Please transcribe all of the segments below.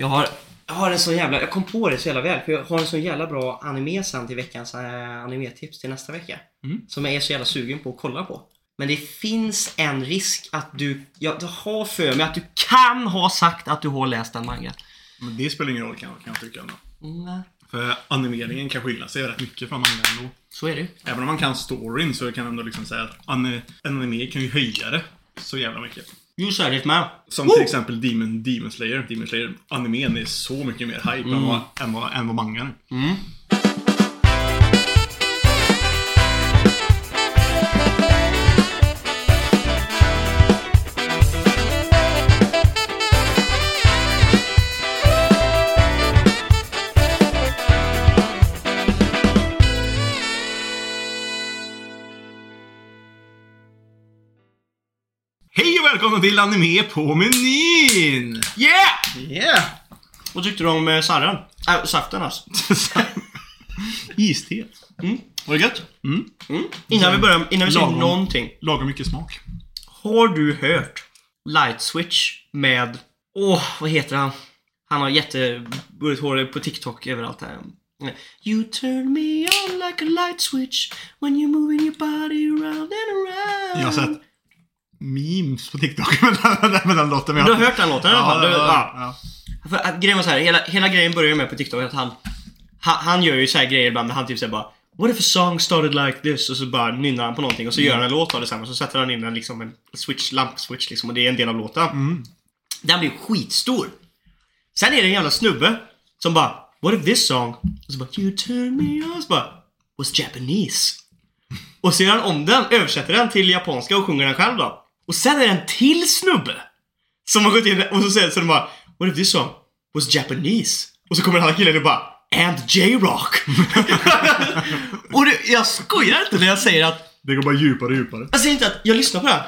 Jag har, jag har en så jävla... Jag kom på det så jävla väl. För jag har en så jävla bra anime sen till veckans äh, animetips till nästa vecka. Mm. Som jag är så jävla sugen på att kolla på. Men det finns en risk att du... Jag, jag har för mig att du kan ha sagt att du har läst den mangan. Men det spelar ingen roll kan, kan jag tycka ändå. Mm, För animeringen kan skilja sig rätt mycket från mangan ändå. så är det. Även om man kan storyn så kan jag ändå liksom säga att en anime kan ju höja det så jävla mycket. Så är det med. Som till exempel Demon, Demon Slayer. Demon Slayer, animen är så mycket mer hype än, vad, än, vad, än vad mangan är. Mm. Välkomna till Anime på menyn! Yeah! Yeah! Vad tyckte du om eh, sarren? Äh, saften alltså. Iste. Mm. Var det gött? Mm. Mm. Innan vi börjar, innan vi säger Lagom. någonting. Lagom mycket smak. Har du hört Light Switch med... Åh, vad heter han? Han har jätteburrigt hår på TikTok överallt här. You turn me on like a light switch when you're moving your body around and around. Jag har sett memes på TikTok med den, med den låten. Du har hört den låten fall? Ja, Du- ja, ja. ja. För att, grejen var så här, hela, hela grejen börjar med på TikTok att han, han, han gör ju så här grejer ibland, han typ säger bara What if a song started like this? Och så bara nynnar han på någonting och så gör han en låt av det sen och så sätter han in en, liksom en switch, lamp-switch liksom och det är en del av låten. Mm. Den blir skitstor. Sen är det en jävla snubbe som bara What if this song? Och så bara You turn me on. Och så bara Was Japanese. Och så gör han om den, översätter den till japanska och sjunger den själv då. Och sen är det en till snubbe som har gått in och så säger så de bara What if this song was Japanese? Och så kommer den här killen och bara And J-Rock. och det, jag skojar inte när jag säger att Det går bara djupare och djupare. jag säger inte att jag lyssnar på den.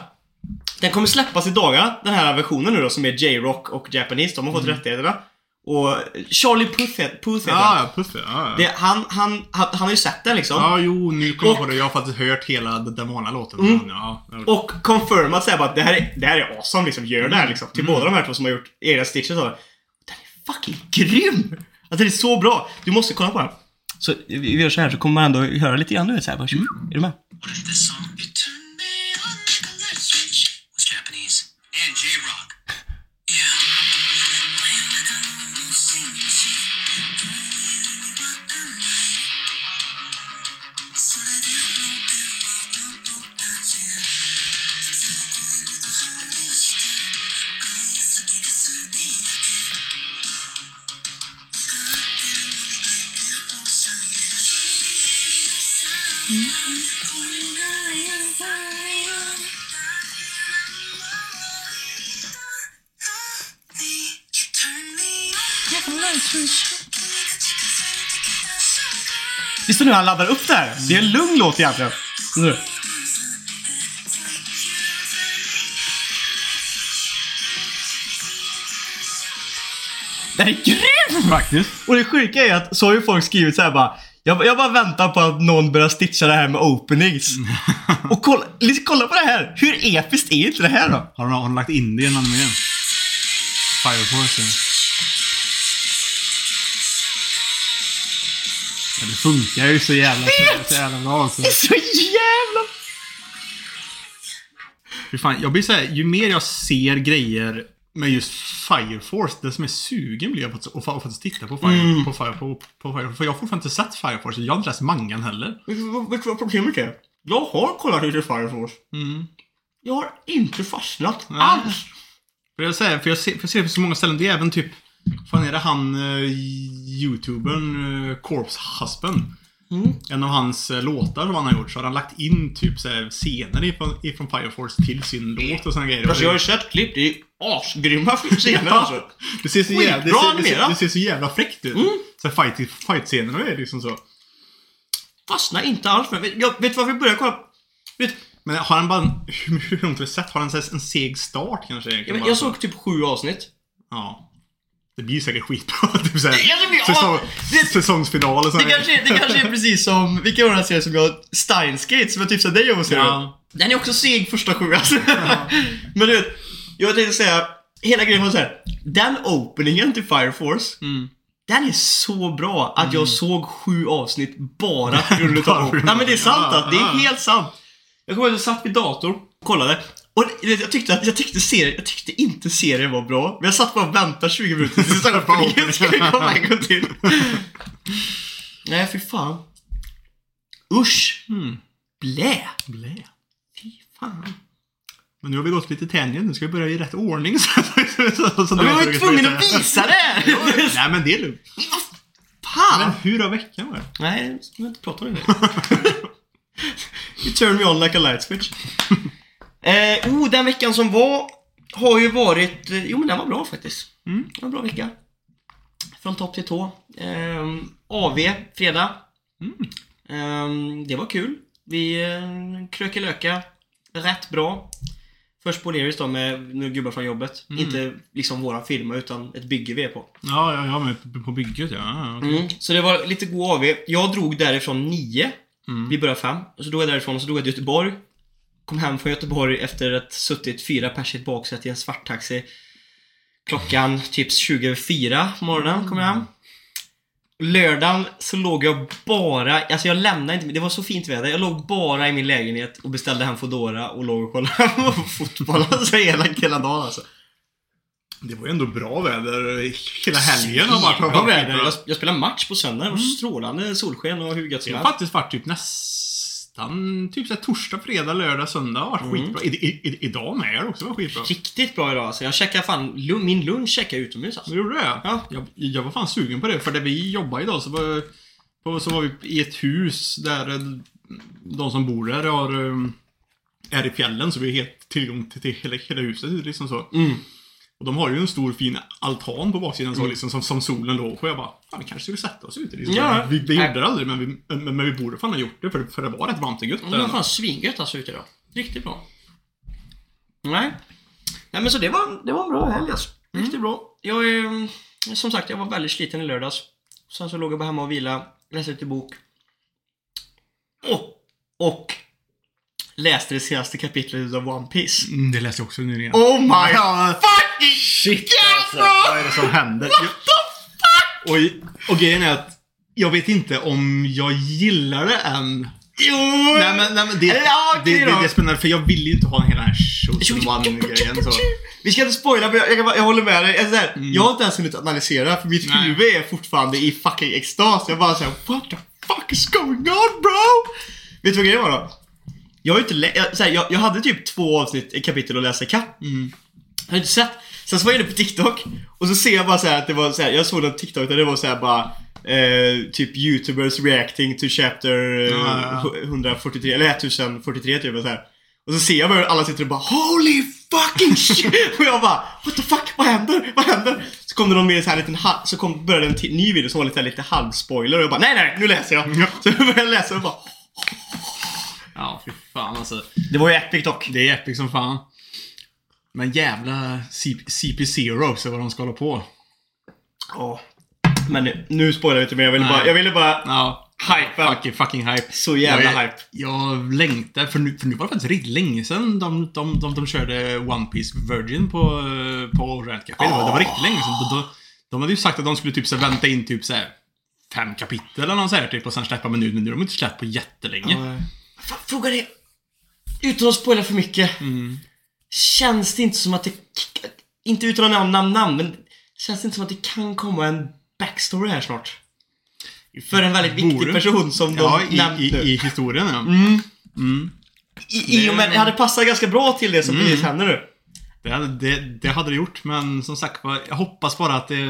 Den kommer släppas i dagarna, den här versionen nu då som är J-Rock och Japanese. De har fått rättigheterna. Och Charlie Puth, Puth heter han. Ja, Puff ja. ja. Det, han, han, han, han har ju sett den liksom. Ja, jo, nu kommer jag på det. Jag har faktiskt hört hela den den vanliga låten. Mm. Ja, ja. Och confirmat säger bara att det här är, det här är awesome liksom. Gör det här liksom. Till båda de här två som har gjort era stitches Den är fucking grym! Att den är så bra. Du måste kolla på den. Så vi gör så här så kommer man ändå höra lite grann du vet såhär. Bara, tju, Är du med? Lyssna nu hur han laddar upp det här. Det är en lugn låt egentligen. Nu. Den är grym! Faktiskt. Och det sjuka är att så har ju folk skrivit så här bara jag, jag bara väntar på att någon börjar stitcha det här med openings. Och kolla, kolla på det här! Hur episkt är inte det här då? Har de, har de lagt in det i en anime? Fire Force. Ja, det funkar ju så jävla, så jävla bra alltså. Det är så jävla... Fan, jag blir såhär, ju mer jag ser grejer med just Fire Force, desto mer sugen blir jag på att, att, faktiskt titta på Fire, på, Fire, på, på Fire För jag har fortfarande inte sett Fire Force, jag har inte läst mangan heller. Vet du vad- vet du vad problemet är? Jag har kollat lite Fire Force. Mm. Jag har inte fastnat Nej. alls. För jag, säger, för jag, ser, för jag ser det på så många ställen, det är även typ fan är det han uh, youtubern uh, Corpse Husband? Mm. En av hans eh, låtar som han har gjort så har han lagt in typ så här, scener ifrån, ifrån Fire Force till sin låt och såna grejer. Alltså Och jag har det, ju sett klipp, det är asgrymma scener alltså. det, ser så jävla, det, ser, det, ser, det ser så jävla fräckt ut. Så här fight, fight-scenerna är liksom så. Fastnar inte alls med. Jag vet varför jag började kolla? Vet, Men har han bara, en- hur, har vi sett? Har han så en seg start kanske? bara jag så? såg typ sju avsnitt. Ja. Det blir säkert skitbra. typ såhär, Ja, det blir- säsong, det- säsongsfinal och sånt. Det kanske, det kanske är precis som, vilka var den serien som jag, Steinsgate som jag tipsade dig om att se. Ja. Den är också seg första sju alltså. Men du vet, jag tänkte säga, hela grejen var så här. Den openingen till Fire Force, Mm. den är så bra att jag såg sju avsnitt bara på grund av av men det är sant Ja, alltså. Det är ja. helt sant. Jag kommer ihåg att jag satt vid datorn och kollade. Och jag tyckte, att, jag, tyckte serien, jag tyckte inte serien var bra. Men jag satt bara och väntade 20 minuter tills öppningen skulle komma en gång till. Nej, fy fan. Usch. Mm. Blä. Blä. Fy fan. Men nu har vi gått lite tangent. Nu ska vi börja i rätt ordning. Så, så, så, Men jag var ju tvungen att visa det! Nej men det är lugnt. Men Fan! hur har veckan varit? Nej, jag ska inte prata om det. you turn me on like a light switch. eh, oh, den veckan som var har ju varit... Eh, jo, men den var bra faktiskt. Mm. Det var en bra vecka. Från topp till tå. Eh, AV, fredag. Mm. Eh, det var kul. Vi eh, krökelöka rätt bra. Först på Leris då med några gubbar från jobbet. Mm. Inte liksom våra firma utan ett bygge vi är på. Ja, ja, ja men på- bygget ja. ja. okej. Mm. Så det var lite god AV. Jag drog därifrån nio. Mm. Vi började fem. Och så drog jag därifrån och så drog jag till Göteborg. Kom hem från Göteborg efter att suttit fyra pers i ett baksäte i en svarttaxi. Klockan typ 24 på morgonen kom jag hem. Lördagen så låg jag bara, alltså jag lämnade inte, det var så fint väder. Jag låg bara i min lägenhet och beställde hem Foodora och låg och kollade på fotboll alltså hela, hela dagen alltså. Det var ju ändå bra väder hela helgen. har varit- Bra väder. Jag, jag spelade match på söndag. Det var strålande solsken och hur gött som Det har helst. faktiskt varit typ nästan typ så här, torsdag, fredag, lördag, söndag har varit Mm. skitbra. I, i, idag med har det också varit skitbra. Riktigt bra idag alltså. Jag checkade fan, min lunch checkade utomhus alltså. Så gjorde det? Ja. Jag, jag var fan sugen på det, för där vi jobbade idag så var, på, så var vi i ett hus där eh, de som bor där har, eh, är i fjällen, så vi har helt tillgång till, till hela, hela huset. Liksom så. Mm. Och de har ju en stor fin altan på baksidan så, Mm. liksom, som, som solen låg på. Jag bara, fan vi kanske skulle sätta oss ute. Liksom. Ja. Vi, vi gjorde det aldrig, men vi, men, men vi borde fan ha gjort det, för, för det var rätt varmt och gött Det var fan svingött alltså ute idag. Riktigt bra. Nej. Nej men så det var, det var en bra helg alltså. Riktigt bra. Jag är, som sagt, jag var väldigt sliten i lördags. Sen så låg jag bara hemma och vila, läste lite bok. Och, och läste det senaste kapitlet av One Piece. Mm, det läste jag också nyligen. Oh my Ja, fucking Shit alltså. Vad är det som händer? What the fuck? Och, och grejen är att jag vet inte om jag gillar det än. Jo! Nej men, nej, men det, ja, det, det, det är spännande för jag vill ju inte ha hela den här Chosen One-grejen. Så. Vi ska inte spoila, men jag, jag, jag håller med dig. Alltså, där, Jag har inte ens hunnit analysera, för mitt Nej. huvud är fortfarande i fucking extas. Jag bara såhär, what the fuck is going on bro? Vet du vad grejen var då? Jag har inte lä- jag, så här, jag, jag hade typ två avsnitt, kapitel att läsa ikapp. Mm. Jag har inte sett. Sen så var jag inne på TikTok och så ser jag bara så här att det var så här, jag såg en TikTok där det var så här bara eh, typ YouTubers reacting to chapter eh, Ja, ja, 143 eller 1043 typ så här. Och så ser jag bara alla sitter och bara Holy fucking shit! och jag bara What the fuck? Vad händer? Vad händer? Så kom det någon med så här liten så kom, började en ny video som var lite, lite halvspoiler och jag bara Nej nej, nu läser jag! Ja. Så jag började läsa och bara Ja, fy fan alltså. Det var ju epic dock. Det är epic som fan. Men jävla CP, CP0 så vad de ska hålla på. Ja. Men nu, nu spoilar vi inte mer. Jag ville Nej. bara, jag ville bara Ja. hypa. Fucking, fucking hype. Så jävla jag, hype. Jag längtar, för nu, för nu var det faktiskt riktigt länge sedan de, de, de, de körde One Piece Virgin på, på Rant Café. Det, var, det var riktigt länge sedan. De, de, de hade ju sagt att de skulle typ så vänta in typ så här, fem kapitel eller något så här, typ och sen släppa men nu, nu har de inte släppt på jättelänge. Fan, Frågan är, utan att spoila för mycket. Mm. Känns det inte som att det, inte utan att nämna namn, namn, men känns det inte som att det kan komma en backstory här snart? För en väldigt viktig Borde. person som de Ja, i, nämnt i, nu. i historien ja. Mm. Mm. I, I och med, det hade passat ganska bra till det som Mm. precis händer nu. Det, hade, det, det hade det gjort, men som sagt jag hoppas bara att det,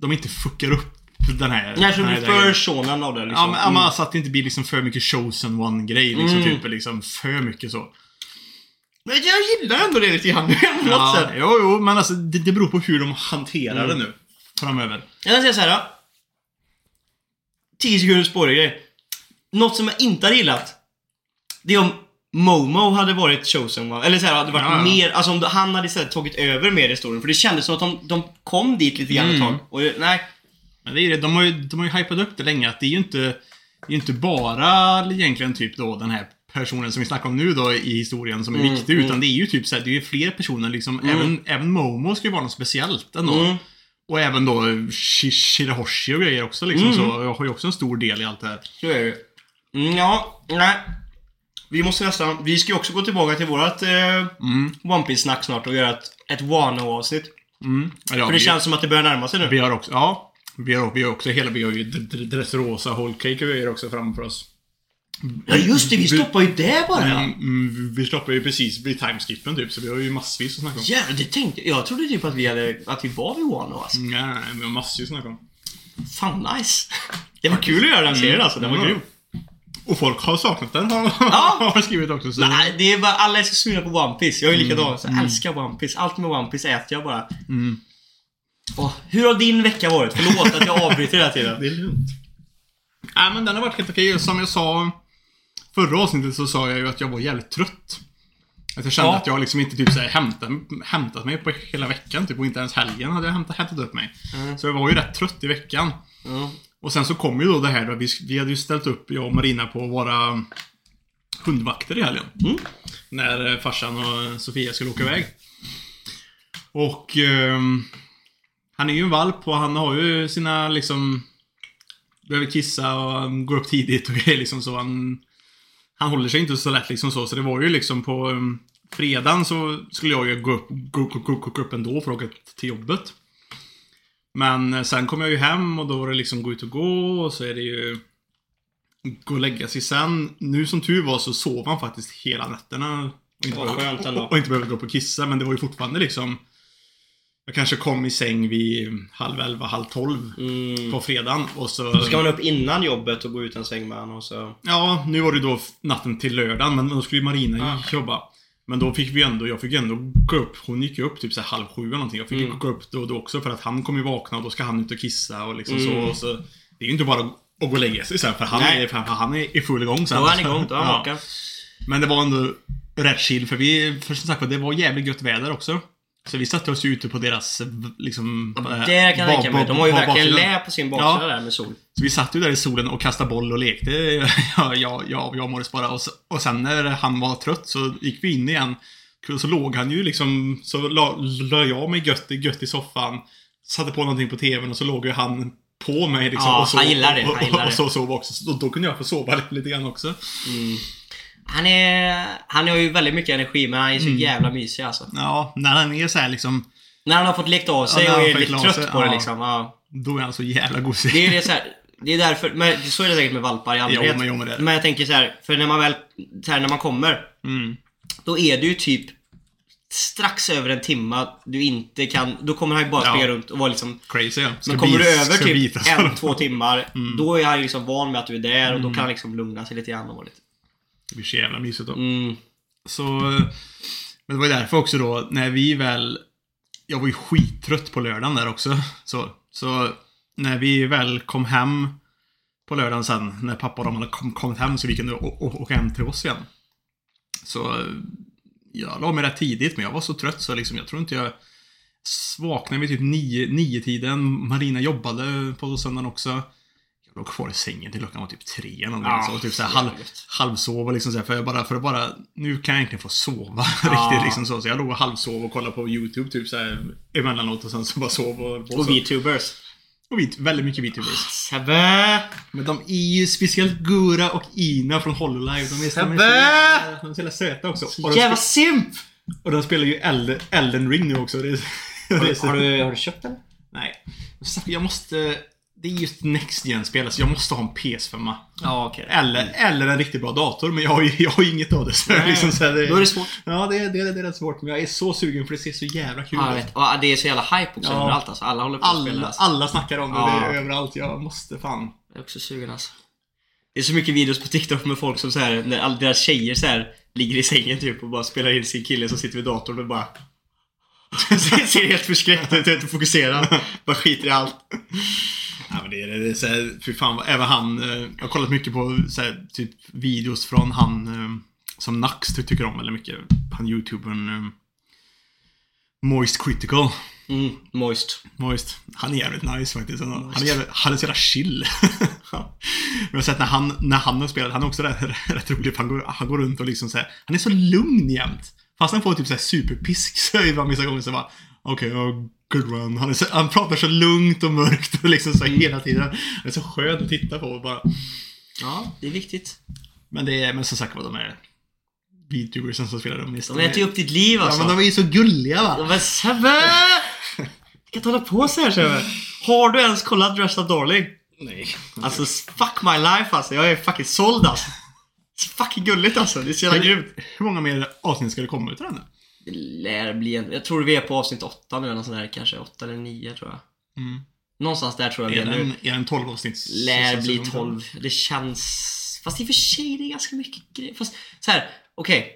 de inte fuckar upp den här... Nej, så den här för shonen av det liksom. Ja, men, ja, men alltså att det inte blir liksom för mycket chosen one-grej. Liksom, Mm. typ, liksom för mycket så. Men jag gillar ändå det lite grann på något Ja, sätt. jo, jo, men alltså det, det beror på hur de hanterar Mm. det nu. Framöver. Jag kan säga så här. Då. 10 sekunders spoilergrej. Något som jag inte hade gillat. Det är om Momo hade varit chosen one. Eller så här, hade varit Ja, ja. mer, alltså om han hade istället tagit över mer i historien. För det kändes som att de, de kom dit lite grann ett Mm. tag. Och nej. Men det är det, de har ju, de har ju hypat upp det länge att det är ju inte, det är inte bara egentligen typ då den här personen som vi snackar om nu då i historien som är Mm, viktig. mm. Utan det är ju typ så här, det är ju fler personer liksom. Mm. Även, även Momo ska ju vara något speciellt ändå. Mm. Och även då Shi- Shirahoshi och grejer också liksom. Mm. Så jag har ju också en stor del i allt det här. Så är det mm, Ja, nej. Vi måste nästan... Vi ska ju också gå tillbaka till vårat eh, Mm. One Piece-snack snart och göra ett, ett Wano-avsnitt. Mm. Ja, För det vi, känns som att det börjar närma sig nu. vi har också, ja. Vi har, vi har också hela, vi har ju Dressrosa, Whole Cake och grejer också framför oss. Ja just det, vi stoppar ju det bara. Mm, mm, vi stoppar ju precis vid timeskippen typ, så vi har ju massvis att snacka om. Jävlar, det tänkte jag. trodde typ att vi hade... Att vi var vid Wano alltså. Nej, nej, vi har massvis att snacka om. Fan nice. Det var kul att göra den serien alltså. Den var Mm. grym. Och folk har saknat den, har, Ja. har skrivit också. Så. Nej, det är bara, alla är så sugna på One Piece. Jag är likadan. Så jag älskar One Piece. Allt med One Piece äter jag bara. Mm. Åh, hur har din vecka varit? Förlåt att jag avbryter hela tiden. Det är lugnt. Nej, men den har varit helt okej. Som jag sa förra avsnittet så sa jag ju att jag var jävligt trött. Att jag kände Ja. att jag liksom inte typ så här hämtat, hämtat mig på hela veckan. Typ, och inte ens helgen hade jag hämtat, hämtat upp mig. Mm. Så jag var ju rätt trött i veckan. Ja. Och sen så kom ju då det här då, vi, vi hade ju ställt upp, jag och Marina, på våra hundvakter i helgen. Mm. När eh, farsan och Sofia skulle åka iväg. Och ehm, han är ju en valp och han har ju sina liksom Behöver kissa och han går upp tidigt och grejer liksom så han Han håller sig inte så lätt liksom så, så det var ju liksom på um, Fredagen så skulle jag ju gå upp, gå, gå, gå, gå upp ändå för att åka till jobbet. Men eh, sen kom jag ju hem och då var det liksom gå ut och gå och så är det ju Gå och lägga sig sen. Nu som tur var så sov han faktiskt hela nätterna. Och inte, behövde, ändå. och, och inte behövde gå upp och kissa, men det var ju fortfarande liksom Jag kanske kom i säng vid halv elva, halv tolv Mm. på fredagen och så... Då ska man upp innan jobbet och gå ut en sväng med honom och så... Ja, nu var det då natten till lördagen, men då skulle Marina Ah. jobba. Men då fick vi ändå, jag fick ändå gå upp. Hon gick ju upp typ så halv sju eller någonting. Jag fick Mm. gå upp då och då också för att han kommer ju vakna och då ska han ut och kissa och liksom så, Mm. och så. Det är ju inte bara att gå och lägga sig sen för han, Nej. är, för han är i full gång sen. Då är han igång, då är han Ja. Men det var ändå rätt chill för vi, för som sagt det var jävligt gött väder också. Så vi satte oss ju ute på deras liksom... Det eh, kan jag tänka mig. De har ju verkligen lä på sin baksida Ja. där med sol. Så vi satt ju där i solen och kastade boll och lekte. Ja, ja, ja jag och Morris bara. Och, så, och sen när han var trött så gick vi in igen. Och så låg han ju liksom, så la, la jag mig gött, gött i soffan. Satte på någonting på TVn och så låg ju han på mig liksom. Ja, och så, han gillar det, Och, han gillar och, och det. så sov också. Så då, kunde jag få sova lite, grann också. Han är... Han har ju väldigt mycket energi men han är så Mm. jävla mysig alltså. Ja, när han är så här liksom. När han har fått lekt av sig Ja, och är lite trött sig, på det ja. liksom. Ja. Då är han så jävla gosig. Det är det så här, Det är därför, men så är det säkert med valpar i allmänhet. Jo, men- jo, men det- men jag tänker så här, för när man väl, så här, när man kommer. Mm. Då är det ju typ strax över en timme du inte kan, då kommer han ju bara Ja. springa runt och vara liksom Crazy ja. Ska Men kommer bit- du över typ en, två timmar, Mm. då är han ju liksom van med att du är där och då kan han liksom lugna sig lite grann och lite... Det blir så jävla mysigt då. Mm. Så... eh, Men det var ju därför också då, när vi väl... Jag var ju skittrött på lördagen där också. Så, så när vi väl kom hem på lördagen sen, när pappa och de hade kom, kommit hem så vi kunde åka hem till oss igen. Så eh, jag la mig rätt tidigt, men jag var så trött så liksom, jag tror inte jag vaknade vid typ nio, nio tiden. Marina jobbade på söndagen också. Låg kvar i sängen till klockan var typ tre eller. Ja, så, typ så här, halv, jävligt. halvsov och liksom så här, för, jag bara, för att bara, nu kan jag egentligen få sova Ja. riktigt liksom så. Så jag låg och halvsov och kollade på YouTube typ så här emellanåt och sen så bara sov och, och, Och. VTubers. och vit, väldigt mycket VTubers. Sebbe! Men de är ju speciellt Gura och Ina från Hololive. De är, de är, så, Sebbe! jävla- de är så jävla söta också. Och de, Jävla simp! och de spelar ju Elden, Elden Ring nu också. Det är, är så, Har du, har du köpt den? Nej. Jag måste... Det är just Next Gen-spel, så jag måste ha en PS5. Ja, okej. Eller, eller en riktigt bra dator, men jag har ju, jag har inget av det. Så Nej, liksom, så här, det, Då är det svårt. Ja, det, är- det, är- det är rätt svårt. Men jag är så sugen för det ser så jävla kul Ja, ut. vet. Och det är så jävla hype också Ja. överallt alltså. Alla håller på att spela Alla, alltså. alla snackar om det, Ja. det är överallt. Jag måste fan. Jag är också sugen alltså. Det är så mycket videos på TikTok med folk som så här, när alla deras tjejer så här ligger i sängen typ och bara spelar in sin kille som sitter vid datorn och bara ser helt förskräckt ut, inte fokuserad. Bara skiter i allt. Ja, men det är, det är så här, fy fan, vad- även han, eh, jag har kollat mycket på så här, typ videos från han eh, som Nax ty- tycker om väldigt mycket. Han youtubern eh, Moist Critical. Mm, moist. Moist. Han är jävligt nice faktiskt. Han, han är, jävligt, han är så jävla chill. Jag har sett när han, när han har spelat, han är också rätt, rätt rolig. Han går, han går runt och liksom så här, han är så lugn jämt. Fast han får typ så här superpisk så är det vissa gånger så bara, okej, okay, good run. Han, är så, han pratar så lugnt och mörkt och liksom så här hela tiden. Han är så skön att titta på och bara. Ja, det är viktigt. Men det är, men som sagt var de är videoversen som spelar dem De äter ju upp ditt liv alltså. Ja, men de är ju så gulliga va? Men Sebbe! Du kan inte hålla på så här Sebbe. Har du ens kollat Dressed Up Darling? Nej. Alltså fuck my life alltså. Jag är fucking såld alltså. Fucking gulligt alltså. Det är så jävla grymt. Hur många mer avsnitt ska det komma ut den? Lär bli en... Jag tror vi är på avsnitt åtta nu eller sånt där kanske. Åtta eller nio tror jag. Mm. Någonstans där tror jag Är vi är nu. är den 12 avsnitts? Lär bli säsong? 12. Det känns... Fast i och för sig det är ganska mycket grejer. Fast så här, okej.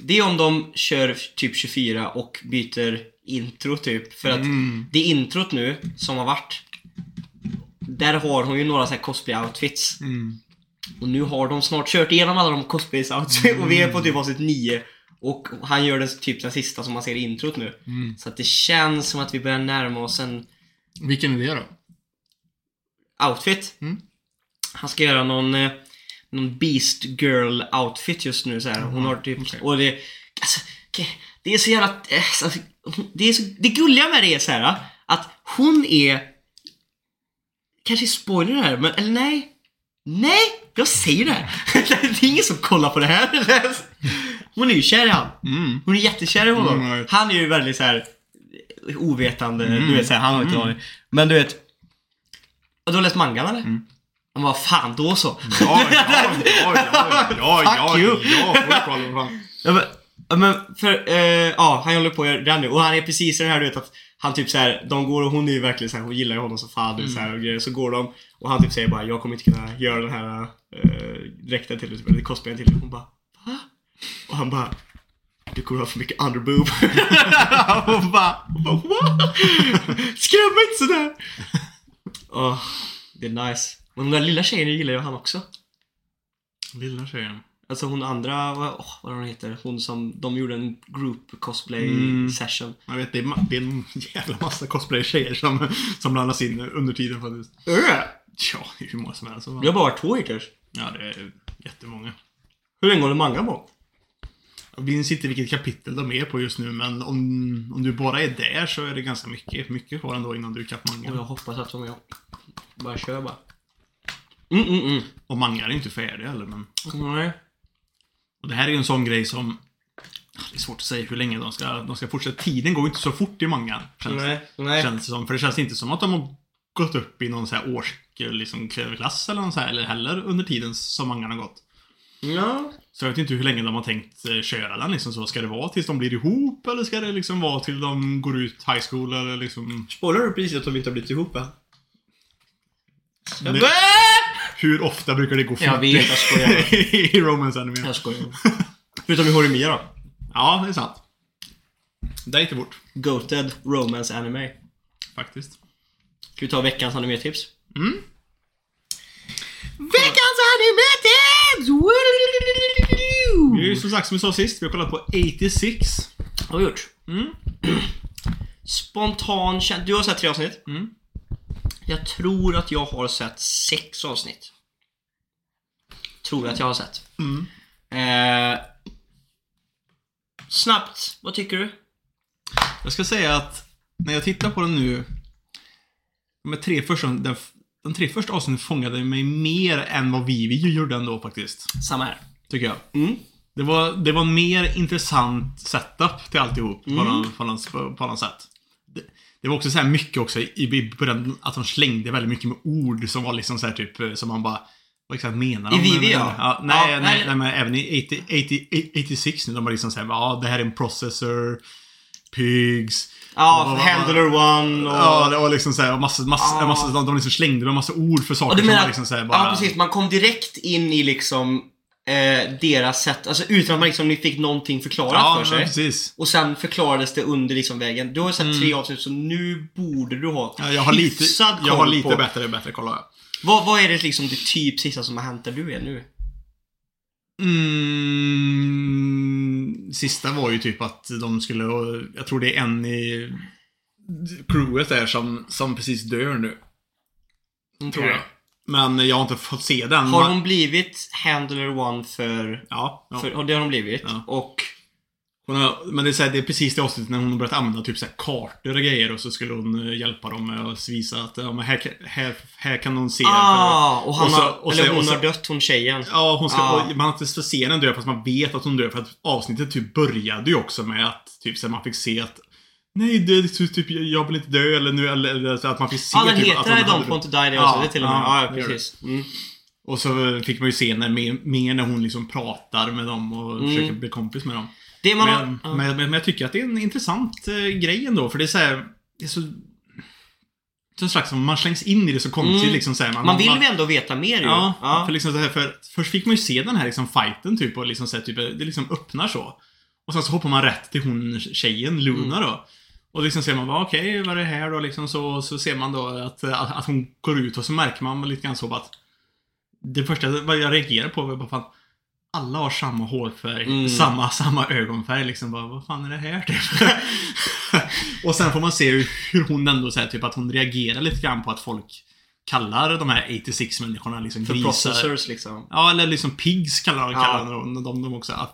Det är om de kör typ 24 och byter intro typ. För att Mm. det introt nu som har varit. Där har hon ju några så här cosplay-outfits. Mm. Och nu har de snart kört igenom alla de cosplays-outfits. Och vi är på typ avsnitt 9. Och han gör den, typ den sista som man ser i introt nu. Mm. Så att det känns som att vi börjar närma oss en Vilken är det då? outfit. Mm. Han ska göra någon, eh, någon Beast Girl outfit just nu så här. Hon har typ, okej. och det, alltså, det är så jävla, eh, alltså, det är så, det gulliga med det är så här att hon är, kanske spoiler här, men eller nej, nej, jag säger det här. det är ingen som kollar på det här. Hon är ju kär i han. Mm. Hon är jättekär i honom. Mm, han är ju väldigt så här ovetande, Mm. du vet så här, han har inte en aning. Men du vet, och du har läst mangan eller? Mm. Men vad fan, då så. Ja, ja, ja, ja, ja, ja, you. ja, fan. Ja, men, ja, men för, eh, ja, han håller på att göra det nu och han är precis i den här du vet att han typ så här, de går och hon är ju verkligen så här, hon gillar ju honom som fan Mm. så här, och grejer. Så går de och han typ säger bara jag kommer inte kunna göra den här uh, dräkten till dig, eller cosplayen till dig. Hon bara? Och han bara du kommer ha för mycket underboob. hon bara, hon bara what? Skräm mig inte sådär! Åh, det är nice. Men den där lilla tjejen gillar ju han också. Lilla tjejen. Alltså hon andra, vad, åh, vad hon heter, hon som, de gjorde en group cosplay Mm. session. Jag vet, det är, det är en jävla massa cosplay-tjejer som, som blandas in under tiden faktiskt. Äh. Ja, det är hur många som helst. Vi har bara varit två hittills. Ja, det är jättemånga. Hur länge håller manga på? Jag minns inte vilket kapitel de är på just nu, men om, om du bara är där så är det ganska mycket. Mycket kvar ändå innan du är ikapp Och jag hoppas att de är... Bara kör bara. Mm, mm, mm. Och manga är inte färdig heller, men... Nej. Och det här är ju en sån grej som... Det är svårt att säga hur länge de ska, de ska fortsätta. Tiden går ju inte så fort i mangan. Känns, Nej. Nej. känns det som. För det känns inte som att de har gått upp i någon så här års liksom, klass eller någon så här, eller heller under tiden som mangan har gått. Ja. Så jag vet inte hur länge de har tänkt eh, köra den liksom så. Ska det vara tills de blir ihop eller ska det liksom vara till de går ut high school eller liksom... Spoilar du precis att de inte har blivit ihop va? Det- Hur ofta brukar det gå Jag vet, jag skojar. I romance anime. Jag skojar. Förutom i Horimiya då. Ja, det är sant. Det är inte bort. Goated Romance Anime. Faktiskt. Ska vi ta veckans anime-tips? Mm. Veckans anime-tips! Vi är som sagt, som vi sa sist, vi har kollat på 86. har vi gjort. Mm. Spontan. Du har sett tre avsnitt. Mm. Jag tror att jag har sett sex avsnitt. Tror jag att jag har sett. Mm. Eh, snabbt, vad tycker du? Jag ska säga att när jag tittar på den nu, de tre första, den, de tre första avsnitten fångade mig mer än vad vi, vi gjorde ändå faktiskt. Samma här. Tycker jag. Mm. Det var, det var en mer intressant setup till alltihop på, någon, på, någon, på, på något sätt. Det, det var också så här mycket också i i början, att de slängde väldigt mycket med ord som var liksom så här typ, eh, som man bara vad exakt menar de? I Vivi, ja. ja nej, Ja, nej, nej. men även i 80, 80, 86 nu, de var liksom såhär, ja det här är en processor, pigs. Ja, Handler One och... Ja, det var liksom såhär, massa, massa, Ja. massa, de, de liksom slängde med massa ord för saker Och du som menar, var liksom såhär bara... ja precis, man kom direkt in i liksom eh, deras sätt, alltså utan att man liksom fick någonting förklarat Ja, för sig. precis. Och sen förklarades det under liksom vägen. Du har sett tre avsnitt så nu borde du ha Ja, jag har lite, hyfsad jag har koll lite på- bättre, bättre koll. Vad, vad är det liksom det typ sista som har hänt där du är nu? Mm, sista var ju typ att de skulle, jag tror det är en i crewet där som, som precis dör nu. Tror jag. Men jag har inte fått se den. Har hon blivit Handler One för... Ja. ja. för och det har hon blivit. Ja. Och... Hon har, men det är, så här, det är precis det avsnittet när hon har börjat använda typ så här kartor och grejer och så skulle hon eh, hjälpa dem med att visa att ja, men här, här, här kan någon se. Ah! Och han och så- har... och så- eller hon och så- har dött, hon tjejen. Ja, hon ska, Ah. man har inte fått se henne dö fast man vet att hon dör för att avsnittet typ började ju också med att typ så här, man fick se att Nej, det typ jag vill inte dö eller nu eller, eller så att man fick se den typ, heter att hon don't hade- want to die det Ja, också. Det till och med. ja, Ja, precis. Mm. Och så fick man ju se när, mer, mer när hon liksom pratar med dem och Mm. försöker bli kompis med dem. Man Men, har... ja. men, men, jag tycker att det är en intressant eh, grej ändå, för det är så här, det är så... Så slags, man slängs in i det så konstigt Mm. liksom så här, Man vill ju ändå veta mer ju. Ja, Ja. För, liksom så här, för först fick man ju se den här liksom fighten typ och liksom så här, typ, det liksom öppnar så. Och sen så hoppar man rätt till hon tjejen, Luna då. Och liksom ser man okej, vad är det här då? Liksom så, så ser man då att, att, att hon går ut och så märker man lite grann så att det första vad jag reagerar på var bara fan, alla har samma hårfärg, Mm. samma, samma ögonfärg liksom. Bara, vad fan är det här typ? och sen får man se hur, hon ändå säger typ att hon reagerar lite grann på att folk kallar de här 86 människorna liksom För grisar. processors liksom. Ja, eller liksom pigs kallar, Ja. kallar de, de, de också.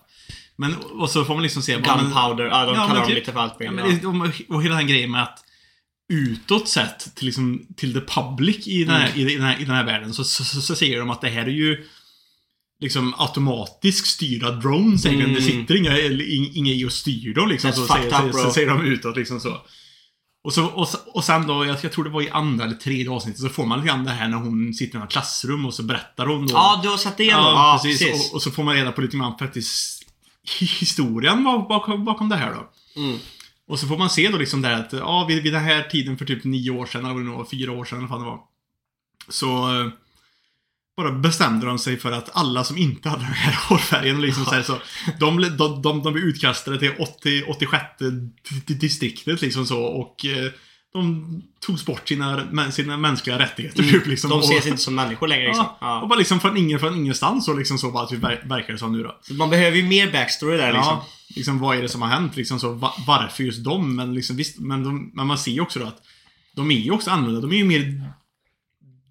Men, och så får man liksom se... Gunpowder. Ja, de Ja, kallar dem typ- lite för allt Ja, möjligt. det- och, hela den grejen med att utåt sett till, liksom, till the public i den, här, Mm. i, den här, i den här världen så, så, så, så säger de att det här är ju liksom automatiskt styrda drones. Mm. Det sitter inga, inga i och styr dem liksom. That's Så säger, up, så säger de utåt liksom så. Och, så, och, och sen då, jag, jag tror det var i andra eller tredje avsnittet, så får man lite grann det här när hon sitter i ett klassrum och så berättar hon då. Ja, du har sett det igen då? Ja, precis. precis. Och, och så får man reda på lite grann faktiskt historien bak- bakom, bakom det här då. Mm. Och så får man se då liksom där att, ja, vid, vid den här tiden för typ nio år sedan, eller vad det nu var, fyra år sedan eller vad det var. Så eh, bara bestämde de sig för att alla som inte hade den här hårfärgen, liksom så, här, så de, de, de, de blev utkastade till 80, 86 di- distriktet liksom så och eh, de togs bort sina, sina mänskliga rättigheter. typ, liksom, Mm. De och- ses inte som människor längre liksom. Ja, och Ja. bara liksom från, ingen, från ingenstans och liksom så bara typ ver- verkar det som nu då. Så Man behöver ju mer backstory där liksom. Ja, liksom vad är det som har hänt liksom så, va, varför just dem? Men liksom visst, men, de, men man ser ju också då att de är ju också annorlunda. De är ju mer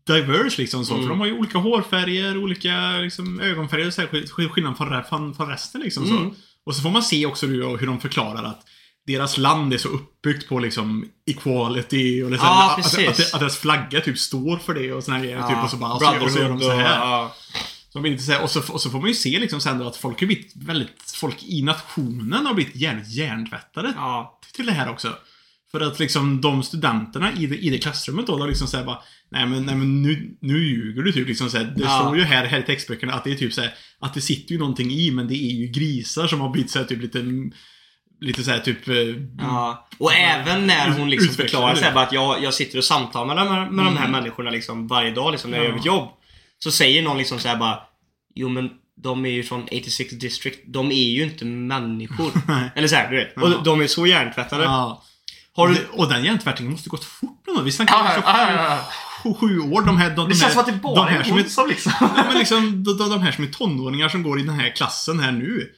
diverse liksom så. Mm. För de har ju olika hårfärger, olika liksom, ögonfärger och så här, skill- skill- skillnad från, från, från resten liksom Mm. så. Och så får man se också hur, de förklarar att deras land är så uppbyggt på liksom equality och liksom, Ja, att, att, att, att deras flagga typ står för det och såna här grejer. Ja, Typ, och så bara, och så, och så gör de så här. ja. Så, de och, så, och så får man ju se liksom sen då att folk har blivit väldigt, folk i nationen har blivit jävligt hjärntvättade Ja. till det här också. För att liksom de studenterna i det, i det klassrummet då, de liksom säger bara Nej men, nej, men nu, nu ljuger du typ liksom så här, Det Ja. står ju här, här i textböckerna att det är typ så här, Att det sitter ju någonting i men det är ju grisar som har blivit så här, typ lite Lite såhär typ eh, Ja. Och även när hon liksom förklarar sig bara att jag, jag sitter och samtalar med, med de här människorna liksom varje dag liksom när jag Ja. gör mitt jobb. Så säger någon liksom såhär bara Jo men de är ju från 86 district. De är ju inte människor. Eller såhär, du vet. Ja. Och de är så hjärntvättade. Ja. Har du... Och, det, den hjärntvättningen måste gått fort nu. Vi snackar ja, ja. sju, sju år. De här, de, Det de känns här, som att det bara de här är som är, som liksom... Ja, men liksom, de, de, de här som är tonåringar som går i den här klassen här nu.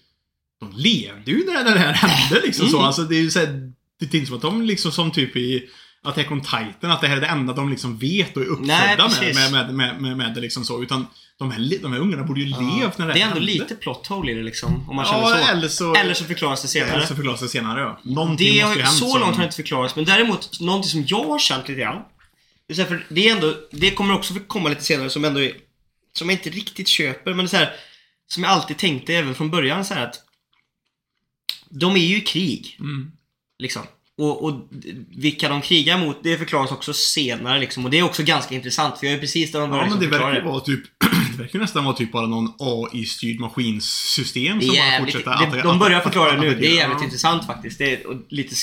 De levde ju när det här hände liksom så. Mm. Alltså det är ju så här, Det är inte som att de liksom som typ i Attack on Titan, att det här är det enda de liksom vet och är uppfödda Nej, med, med, med, med, med, med det liksom så. Utan de här, de här ungarna borde ju levt när det, Det är ändå hände. lite plot hole i det liksom. Om man känner Ja, så. eller så... Eller så förklaras det senare. eller så förklaras det senare ja. Någonting Det måste ju hänt så som- långt har det inte förklarats, men däremot någonting som jag har känt lite grann. Det, är för det, är ändå, det kommer också komma lite senare som ändå är, som jag inte riktigt köper, men det är så här, som jag alltid tänkte även från början så här att de är ju i krig, Mm. liksom. Och, och vilka de krigar mot, det förklaras också senare liksom. Och det är också ganska intressant, för jag är precis där de börjar Ja, men liksom det förklara verkar vara typ... det verkar nästan vara typ bara någon AI-styrd maskinsystem som är bara jävligt, fortsätter det, att- de börjar förklara det nu. Det är jävligt ja. intressant faktiskt. Det är och lite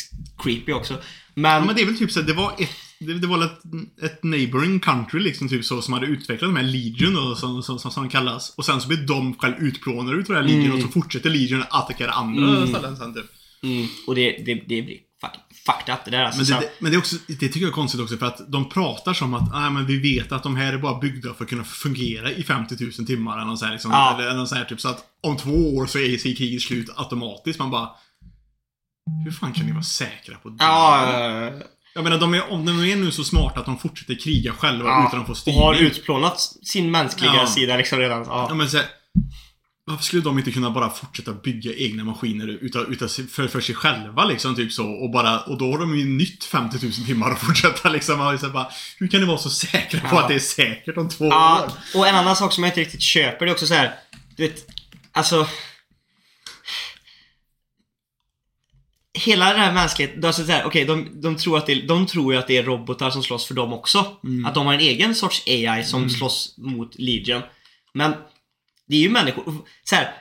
creepy också. Ja, Men, men det är väl typ så att det var ett... Det, det var ett, ett neighboring country liksom typ så som hade utvecklat de här Legion då, som, som, som, som kallas. Och sen så blir de själv utplånade utav det här Legion Mm. och så fortsätter Legion att attackera andra Mm. ställen sen typ. mm, och det, det, det blir fucked up det där alltså. Men det, det, men det, är också, det tycker jag är konstigt också för att de pratar som att ah, men vi vet att de här är bara byggda för att kunna fungera i 50 000 timmar eller något så här, liksom, Ja. eller något så här typ så att om två år så är kriget slut automatiskt. Man bara Hur fan kan ni vara säkra på det? Ja, Jag menar, de är, om de är nu så smarta att de fortsätter kriga själva Ja, utan att få och styrning. har utplånat sin mänskliga Ja. sida liksom redan. Ja, Ja. men så varför skulle de inte kunna bara fortsätta bygga egna maskiner utan, utan, för, för sig själva liksom, typ så. Och, bara, och då har de ju nytt 50 000 timmar att fortsätta liksom. Och här, bara, hur kan ni vara så säkra på Ja. att det är säkert om två Ja, år? och en annan sak som jag inte riktigt köper, det är också så här. Du vet, alltså... Hela den här mänskligheten, alltså så här, okej, de, de, tror att det, de tror ju att det är robotar som slåss för dem också. Att de har en egen sorts AI som slåss mot Legion. Men det är ju människor, så här.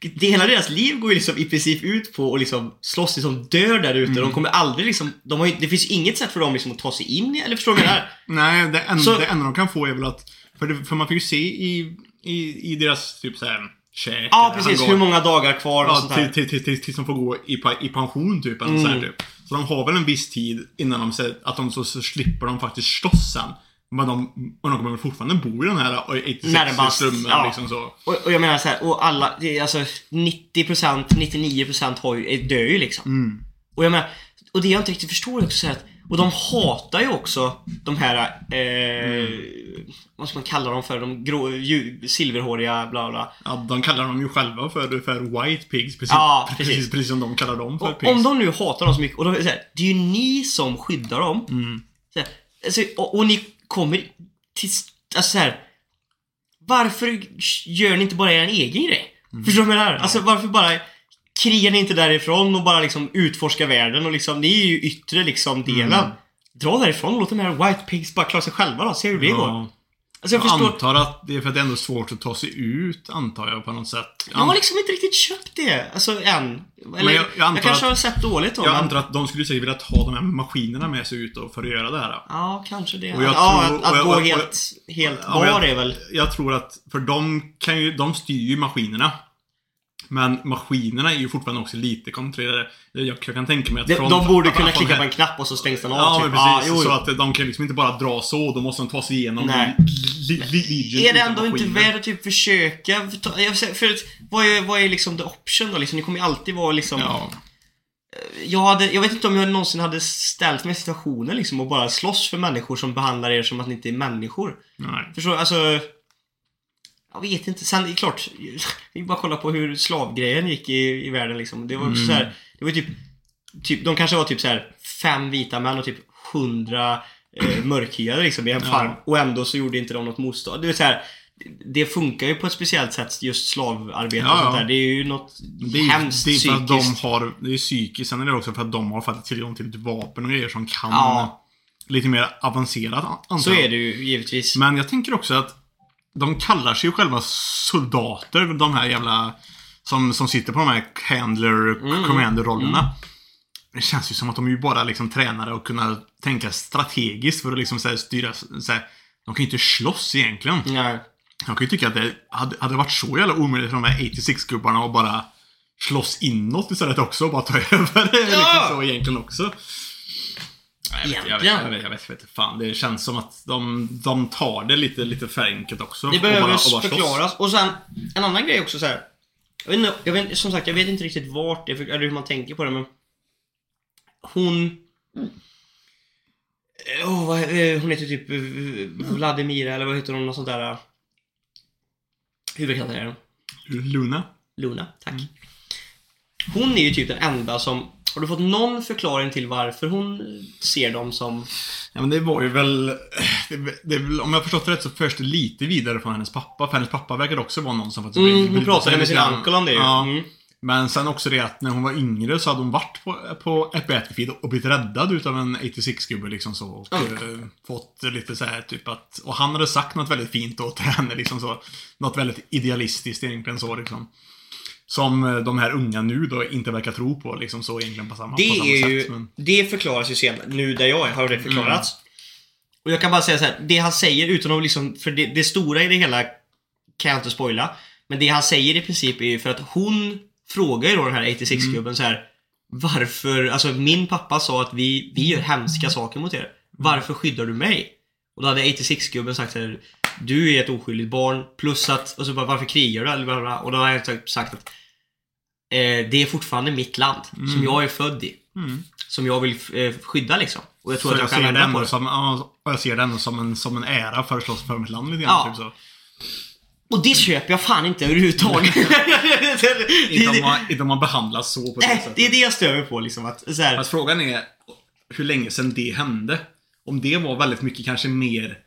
Det, hela deras liv går ju liksom i princip ut på att liksom slåss liksom dör där ute. De kommer aldrig liksom, de har ju, det finns inget sätt för dem liksom att ta sig in i, eller förstår du vad jag menar? Nej, det enda, Så- det enda de kan få är väl att... För, det, för man får ju se i, i, i deras typ såhär käk. Ja, precis. hangar. Hur många dagar kvar och Ja, sånt här. till, till, till, tills de får gå i, i pension typ. Eller så, här, typ. så de har väl en viss tid innan de att de så, så slipper de faktiskt slåss sen. Men de, och de kommer fortfarande bo i den här 86 Närmast, slummen ja. liksom så. Och, och jag menar så här, och alla, alltså 90%, 99% har ju, dör ju liksom. Mm. Och jag menar, och det jag inte riktigt förstår också så att, och de hatar ju också de här, eh, vad ska man kalla dem för? De grå, ju, silverhåriga, bla bla. Ja, de kallar dem ju själva för, för white pigs. Precis, Ja, precis. precis. precis. som de kallar dem för Och pigs. om de nu hatar dem så mycket, och de, så här, det är ju ni som skyddar dem. Mm. Så här, alltså, och, och ni kommer till, alltså så här, varför gör ni inte bara er egen grej? Mm. Förstår du vad jag menar? Alltså varför bara krigar ni inte därifrån och bara liksom utforskar världen och liksom, ni är ju yttre liksom delen. Mm. Dra därifrån och låt de här White Pigs bara klara sig själva då, se hur det går. Alltså jag Jag förstår, antar att det är för att det är ändå svårt att ta sig ut, antar jag på något sätt. jag har liksom inte riktigt köpt det, alltså än. Eller, jag- jag, jag kanske att- har sett dåligt då, Jag men... antar att de skulle säkert vilja ta de här maskinerna med sig ut och för att göra det här. Ja, kanske det. Och jag ja, tror- att, att gå helt, helt Ja, bar är väl... Jag tror att, för de kan ju, de styr ju maskinerna. Men maskinerna är ju fortfarande också lite kontrollerade. Jag, kan tänka mig att De, från- de borde kunna klicka på en knapp och så stängs den av. Ja, typ. men precis. jo, jo. så att de kan liksom inte bara dra så, då måste de ta sig igenom Nej. Legion Är det ändå inte värt att typ försöka? För att, vad, är, vad är liksom the option då? Liksom, ni kommer ju alltid vara liksom... Ja. Jag, hade, jag vet inte om jag någonsin hade ställt mig i situationen liksom och bara slåss för människor som behandlar er som att ni inte är människor. Nej. Förstår du? Alltså... Jag vet inte. Sen, det är klart. Vi bara kolla på hur slavgrejen gick i, i världen liksom. Det var också så här, Det var typ... Typ, de kanske var typ så här fem vita män och typ hundra eh, mörkhyade liksom i en Ja. farm. Och ändå så gjorde inte de något motstånd. Det är så här, det funkar ju på ett speciellt sätt, just slavarbete och Ja, sånt ja. där. Det är ju något Det är, hemskt det är för att de psykiskt. har, det är psykiskt, sen är det också för att de har faktiskt tillgång till lite vapen och grejer som kan Ja. lite mer avancerat an- antar Så är det ju givetvis. Men jag tänker också att de kallar sig ju själva soldater, de här jävla som, som sitter på de här handler, Mm. commander-rollerna. Det känns ju som att de är ju bara liksom tränare och kunna tänka strategiskt för att liksom så här, styra, så här, De kan ju inte slåss egentligen. Nej. Jag kan ju tycka att det hade, hade varit så jävla omöjligt för de här 86-gubbarna att bara slåss inåt istället också och bara ta över det liksom så egentligen också. Nej, Jag vet, jag vet, Egentligen. jag vet, jag vet, jag vet inte fan. Det känns som att de, de tar det lite, lite för enkelt också. Det och behöver bara- och bara förklaras. Och sen, en annan grej också så här. Jag vet, inte, jag vet, som sagt, jag vet inte riktigt vart det är, eller hur man tänker på det, men... Hon... Åh, vad, eh, hon heter typ eh, Vladimira, eller vad heter hon? Något sånt där... Huvudkaraktären. Luna? Luna, tack. Hon är ju typ den enda som... Har du fått någon förklaring till varför hon ser dem som... Ja men det var ju väl, det, det, om jag förstått det rätt så förs det lite vidare från hennes pappa. För hennes pappa verkar också vara någon som faktiskt Mm, hon pratade med sin uncle om det ju. Ja. Mm. Men sen också det att när hon var yngre så hade hon varit på, på ett Battlefield och blivit räddad utav en 86-gubbe liksom så. Och Mm. fått lite så här typ att, och han hade sagt något väldigt fint åt henne liksom så. Något väldigt idealistiskt egentligen så liksom. Som eh, de här unga nu då inte verkar tro på liksom så egentligen på samma, på Det samma är sätt. ju, Men, det förklaras ju senare. Nu där jag är har det förklarats. Och jag kan bara säga så här, det han säger utan att liksom, för det, det stora i det hela kan jag inte spoila. Men det han säger i princip är ju för att hon frågar ju då den här 86-gubben så här. Varför, alltså min pappa sa att vi, vi gör hemska saker mot er. Varför skyddar du mig? Och då hade 86-gubben sagt så här, Du är ett oskyldigt barn, plus att, och så bara varför krigar du? Eller bla, bla, bla. Och då har jag sagt att eh, det är fortfarande mitt land, som jag är född i. mm. som jag vill eh, skydda liksom. Och jag tror Så att jag, jag kan vända på det. som, ja, och jag ser det ändå som en, som en ära för att slåss för mitt land lite grann. Ja. Typ så. Och det köper jag fan inte överhuvudtaget. Inte, om man, inte om man behandlas så på det sättet. det är det jag stör mig på liksom. Att, så här, Fast frågan är hur länge sedan det hände. Om det var väldigt mycket kanske mer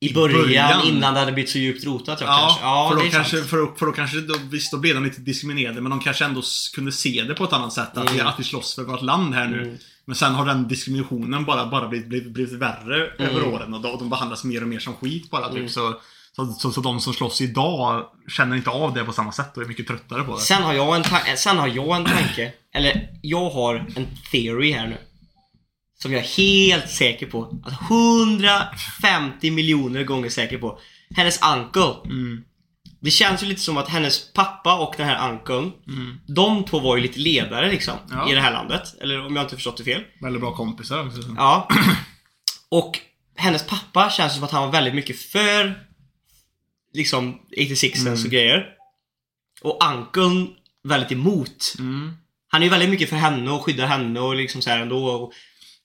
I början, början. innan det hade blivit så djupt rotat. Jag Ja, kanske. ja för, då kanske, för, då, för då kanske, då, visst då blev de lite diskriminerade men de kanske ändå kunde se det på ett annat sätt. Att, vi, Mm. att vi slåss för vårt land här nu. Mm. Men sen har den diskriminationen bara, bara blivit, blivit, blivit värre Mm. över åren och, då, och de behandlas mer och mer som skit bara. Typ. Mm. Så, så, så, så de som slåss idag känner inte av det på samma sätt och är mycket tröttare på det. Sen har jag en, ta- sen har jag en tanke. Eller, jag har en theory här nu. Som jag är helt säker på. Att 150 miljoner gånger säker på. Hennes uncle. Mm. Det känns ju lite som att hennes pappa och den här unclen. Mm. De två var ju lite ledare liksom. Ja. I det här landet. Eller om jag inte förstått det fel. Väldigt bra kompisar också. Ja. Och hennes pappa känns som att han var väldigt mycket för liksom 86 Mm. och grejer. Och Ankeln väldigt emot. Mm. Han är ju väldigt mycket för henne och skyddar henne och liksom så här ändå. Och,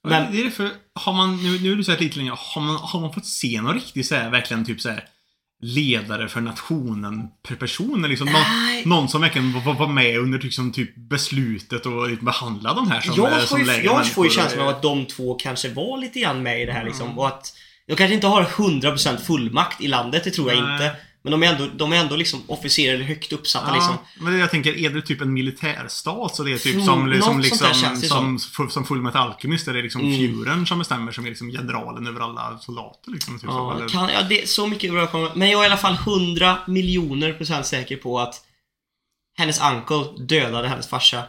Men det är det för, har man, nu, nu har du sagt lite längre, har man, har man fått se någon riktig så här, verkligen typ så här ledare för nationen per person? Liksom någon, någon som verkligen var, var med under liksom, typ beslutet och liksom behandlade de här som, jag eh, får som ju, jag får ju känslan av att de två kanske var lite grann med i det här liksom. Och att de kanske inte har 100% fullmakt i landet, det tror jag Nej. inte. Men de är ändå, de är ändå liksom officerare högt uppsatta Ja, liksom. men jag tänker, är det typ en militärstat så det är typ Mm, som, liksom, där liksom, som, som, som Full Metal Alchemist där det är liksom Mm. Führern som bestämmer som är liksom generalen över alla soldater liksom. Typ så, Ja, eller, kan, ja, det är så mycket bra kommer. Men jag är i alla fall 100 miljoner procent säker på att hennes uncle dödade hennes farsa.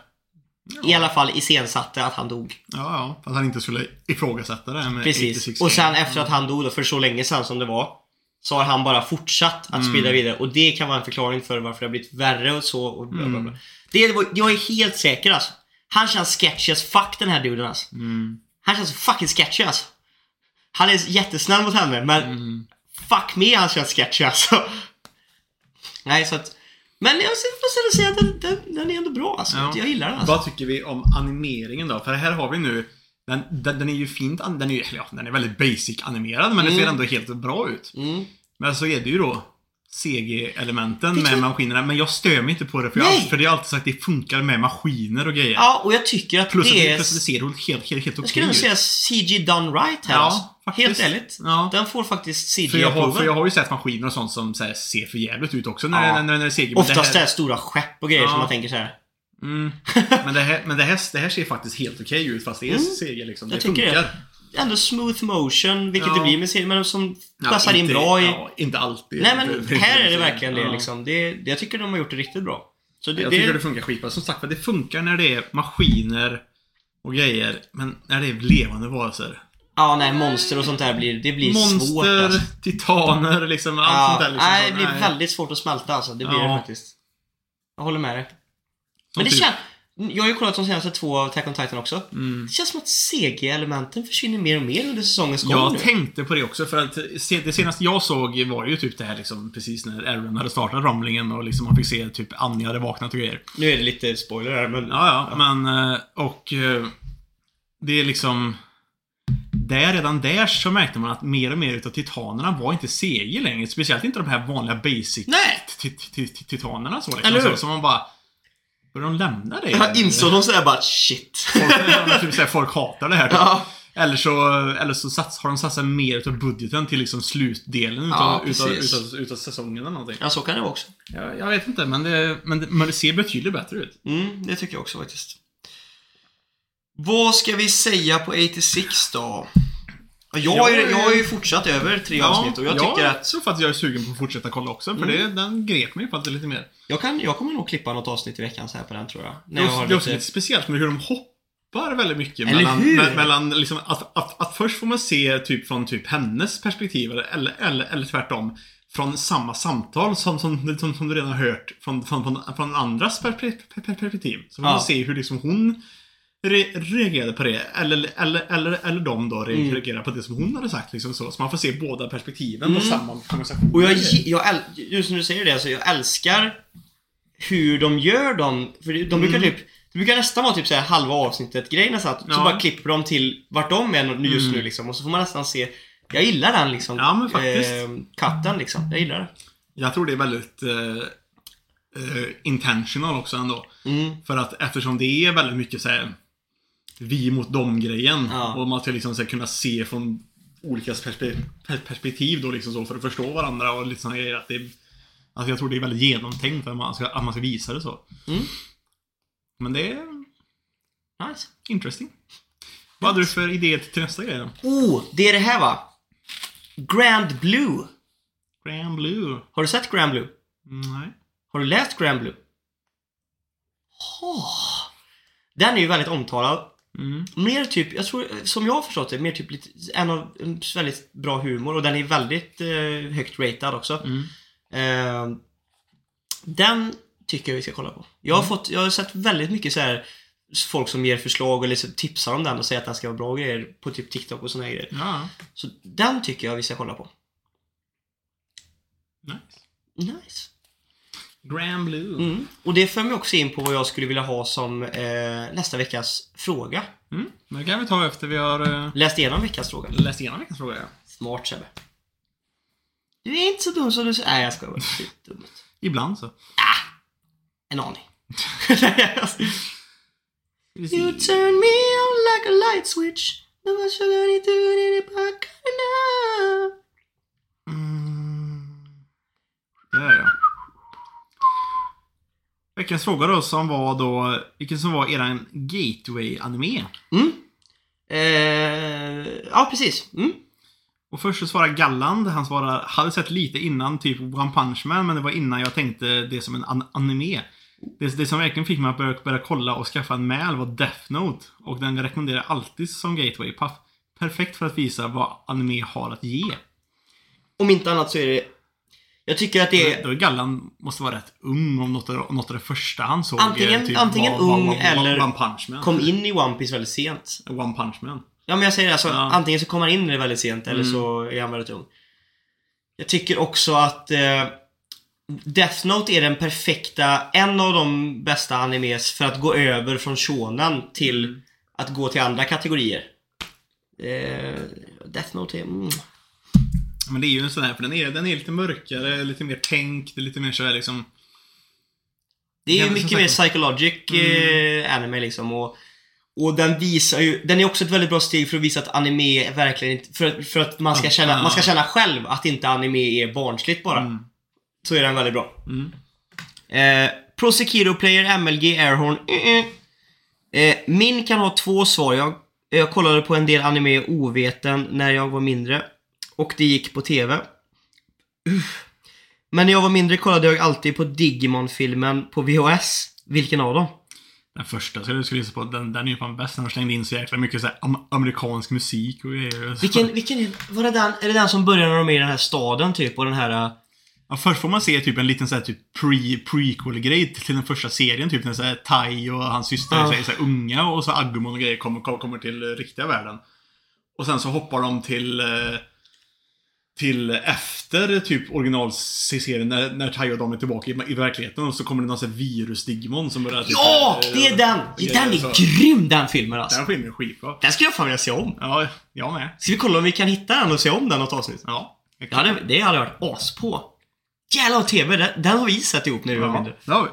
I alla fall iscensatte att han dog. ja, ja, att han inte skulle ifrågasätta det med Precis. 86 Och sen efter att han dog då, för så länge sedan som det var, så har han bara fortsatt att Mm. sprida vidare. Och det kan vara en förklaring för varför det har blivit värre och så och bla bla bla. Mm. Det jag är helt säker alltså. Han känns sketchy as fuck den här duden alltså. Mm. Han känns fucking sketchy alltså. Han är jättesnäll mot henne men Mm. fuck me han känns sketchy alltså. Nej så att men jag måste säga att den, den, den är ändå bra alltså. Ja. Jag gillar den alltså. Vad tycker vi om animeringen då? För här har vi nu den, den, den är ju fint, den är, ja, den är väldigt basic animerad men Mm. ser ändå helt bra ut. Mm. Men så är det ju då CG-elementen Det med maskinerna. Men jag stör mig inte på det för jag, Nej. för det har alltid sagt att det funkar med maskiner och grejer. Ja och jag tycker att Plus det det, är... plus att det ser helt, helt, helt, helt Jag okej skulle nog ut. säga CG done right här Ja, alltså. faktiskt. Helt ärligt. Ja. Den får faktiskt CG För jag, har, för jag har ju sett maskiner och sånt som så här, ser för jävligt ut också när, Ja. när, när, när det är CG. Oftast det är här, det stora skepp och grejer Ja. som man tänker så här. Mm, Men, det här, men det, här, det här ser faktiskt helt okej ut fast det är Mm. CG liksom. Det Jag funkar. det. Ändå smooth motion, vilket Ja. det blir med serien, men som Ja, passar in inte- bra i... Ja, inte alltid. Nej men här är det verkligen det liksom. Det, jag tycker de har gjort det riktigt bra. Så det, Jag det, tycker det funkar skitbra. Som sagt det funkar när det är maskiner och grejer. Men när det är levande varelser. Ja, nej, monster och sånt där blir, det blir svårt Monster, alltså. titaner, liksom allt Ja, sånt där. Liksom, nej, det blir väldigt svårt att smälta alltså. Det blir det faktiskt. Jag håller med dig. Men det typ- känns... Jag har ju kollat de senaste två av Attack on Titan också. Mm. Det känns som att CG-elementen försvinner mer och mer under säsongens gång Jag nu. tänkte på det också för att det senaste jag såg var ju typ det här liksom precis när Aaron hade startat ramlingen och liksom man fick se typ Anja hade vaknat och grejer. Nu är det lite spoiler här men... Ja, ja, men eh, och eh, det är liksom där, redan där så märkte man att mer och mer utav titanerna var inte CG längre. Speciellt inte de här vanliga basic Nej. ti- ti- ti- titanerna så liksom. Eller hur? Så, så man bara... Börjar de lämna det? Jag insåg de sådär bara shit. Folk, ja, typ såhär, folk hatar det här. Typ. Ja. Eller så, eller så sats, har de satsat mer utav budgeten till liksom slutdelen utav, Ja, utav, precis. utav, utav säsongen eller någonting. Ja, så kan det vara också. Jag, jag vet inte, men det, men, det, men det ser betydligt bättre ut. Mm, det tycker jag också faktiskt. Vad ska vi säga på 86 då? Ja, Jag, har ju- Jag är- jag har ju fortsatt över tre avsnitt och jag tycker att så för att jag är sugen på att fortsätta kolla också, för det, den grep mig faktiskt lite mer. jag, kan, jag kommer nog klippa något avsnitt i veckan så här på den tror jag. Det När jag är, har det är också lite... speciellt med hur de hoppar väldigt mycket. Eller mellan, hur? me- mellan liksom att, att, att först får man se typ från typ hennes perspektiv, eller, eller, eller, eller tvärtom. Från samma samtal som, som, som, som du redan har hört från, från, från, från andras per, per, per, perspektiv. Så får Ja. man se hur liksom hon re, reagerade på det. Eller, eller, eller, eller de då re, Mm. reagerade på det som hon hade sagt. Liksom så. så man får se båda perspektiven på samma konversation. Och jag, jag just när du säger det, alltså jag älskar hur de gör dem. För de brukar Mm. typ, Det brukar nästan vara typ så här halva avsnittet grej nästan. Så Ja. bara klipper de till vart de är just Mm. nu liksom. Och så får man nästan se. Jag gillar den liksom. Ja, men faktiskt. Eh, liksom. Jag gillar det. Jag tror det är väldigt eh, eh, intentional också ändå. Mm. För att eftersom det är väldigt mycket så här vi mot dem-grejen. Ja. Och man ska liksom så kunna se från olika perspe per- perspektiv då liksom så för att förstå varandra och lite såna grejer. Att det, alltså jag tror det är väldigt genomtänkt att man ska, att man ska visa det så. Mm. Men det är Nice. interesting. Vad hade du för idé till nästa grej då? Oh, det är det här va? Grand Blue. Grand Blue? Har du sett Grand Blue? Nej. Har du läst Grand Blue? Oh. Den är ju väldigt omtalad. Mm. Mer typ, jag tror, som jag har förstått det, mer typ lite, en av en väldigt bra humor och den är väldigt eh, högt ratad också. Mm. Eh, den tycker jag vi ska kolla på. Jag har, fått, jag har sett väldigt mycket så här folk som ger förslag och liksom tipsar om den och säger att den ska vara bra grejer på typ TikTok och såna grejer. Ja. Så den tycker jag vi ska kolla på. Nice. Nice. Grand Blue. Mm. Och det för mig också in på vad jag skulle vilja ha som eh, nästa veckas fråga. Mm. Det kan vi ta efter vi har eh, Läst igenom veckans fråga. läst igenom veckans fråga. Ja. Smart Sebbe. Du är inte så dum som du säger. Nej, jag skojar bara. Dumt. Ibland så. En aning. you turn me on like a light switch. Mm. Där ja. Veckans fråga då som var då, vilken som var eran gateway-anime? Mm. Eh, ja, precis. Mm. Och först så svarade Galland, han svarade, hade sett lite innan typ One Punch Man, men det var innan jag tänkte det som en an anime. Det, det som verkligen fick mig att börja, börja kolla och skaffa en mäl var Death Note. Och den rekommenderar alltid som gateway. Perfekt för att visa vad anime har att ge. Om inte annat så är det... Jag tycker att det är... Då är Gallan måste vara rätt ung om något av, något av det första han såg. Antingen- eh, antingen ung eller One Punch Man. Kom in i One Piece väldigt sent. One Punch Man. Ja, men jag säger det, alltså, Ja. antingen så kommer han in i det väldigt sent eller Mm. så är han väldigt ung. Jag tycker också att eh, Death Note är den perfekta, en av de bästa animes för att gå över från shonen till att gå till andra kategorier. Eh, Death Note är... Mm. Men det är ju en sån här, för den är, den är lite mörkare, lite mer tänkt, lite mer sådär liksom... Det är ju mycket mer psychologic eh, anime liksom och, och den visar ju, den är också ett väldigt bra steg för att visa att anime verkligen inte, för, för att man ska, känna, man ska känna själv att inte anime är barnsligt bara. Mm. Så är den väldigt bra. Mm. Eh, Prosecutor Player MLG Airhorn. eh, eh. Eh, min kan ha två svar. Jag, jag kollade på en del anime oveten när jag var mindre. Och det gick på TV. Uff. Men när jag var mindre kollade jag alltid på Digimon-filmen på VHS. Vilken av dem? Den första skulle jag skulle gissa på, den, den är ju fan bäst. Den har slängt in så jäkla mycket så am amerikansk musik och grejer. Vilken, vilken var det den, är det den som börjar när de är i den här staden typ och den här... eh, Ja, först får man se typ en liten så här, typ pre prequel-grej till den första serien. Typ när så här, Tai och hans syster Ja. är så här, unga och så Agumon och grejer kommer, kommer, till riktiga världen. Och sen så hoppar de till eh, till efter typ originalserien när, när Tai och de är tillbaka i, i verkligheten och så kommer det någon sån här virus-Digimon som börjar typ, Ja! Det är den! Den är så- grym den filmen alltså. Den filmen är skitbra. Den skulle jag fan vilja se om. Ja, jag med. Ska vi kolla om vi kan hitta den och se om den något avsnitt? Ja. Det hade, det hade varit as på. Jävlar TV, den, den har vi sett ihop när vi var ja, mindre. det har vi.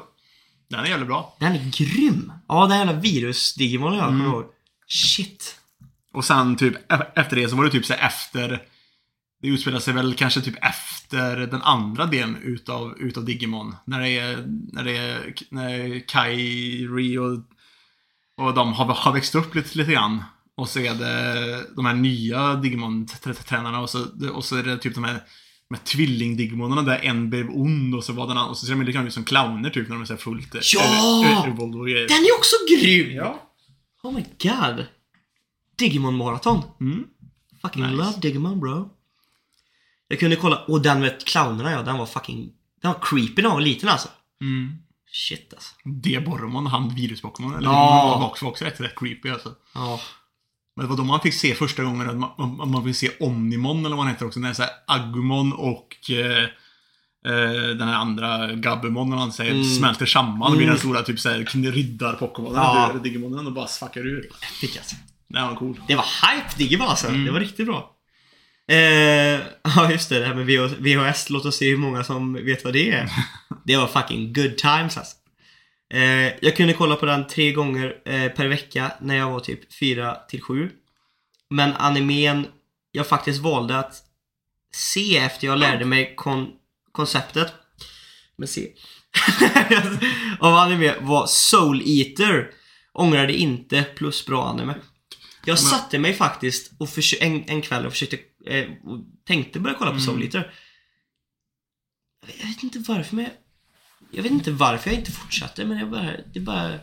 Den är jävligt bra. Den är grym! Ja, den jävla virus-Digimon jag kommer ihåg. Shit. Och sen typ e- efter det så var det typ så efter Det utspelar sig väl kanske typ efter den andra delen utav, utav Digimon. När det är, när det är, när Kairi och, och de har, har växt upp lite, lite grann. Och så är det de här nya Digimon-tränarna och så, och så är det typ de här de här tvilling-digimonerna där en blev ond och så var den andra, och så ser de lite ut som clowner typ när de är så fullt Ja! ö- evolved och grejer. Den är också grym! Ja. Oh my god. Digimon Marathon. Mm. Fucking Nice. love Digimon bro. Jag kunde kolla, och den med clownerna ja, den var fucking... Den var creepy när jag var liten alltså. Mm. Shit alltså. Debormon, han virus-Pokémon. Eller Ja. var också, också rätt, rätt creepy alltså. Ja. Men det var då man fick se första gången att man, man, fick se Omnimon eller vad han heter också. När det är så här Agumon och... Eh, eh, den här andra Gabbemon, när han säger Mm. smälter samman och blir den stora typ såhär riddar-Pokémonen, Ja. Digimonen, och bara fuckar ur. Fick alltså. Den var cool. Det var hype Digimon alltså. Mm. Det var riktigt bra. Eh, ja, just det. Det här med VH- VHS. Låt oss se hur många som vet vad det är. Det var fucking good times alltså. Eh, jag kunde kolla på den tre gånger eh, per vecka när jag var typ 4 till 7. Men animen jag faktiskt valde att se efter jag lärde mig kon- konceptet med C av anime var Soul Eater. Ångrade inte plus bra anime. Jag satte mig faktiskt och en, en kväll och försökte eh, och tänkte börja kolla på Mm. Soul Eater. Jag vet inte varför men jag, jag vet inte varför jag inte fortsatte men jag bara, det bara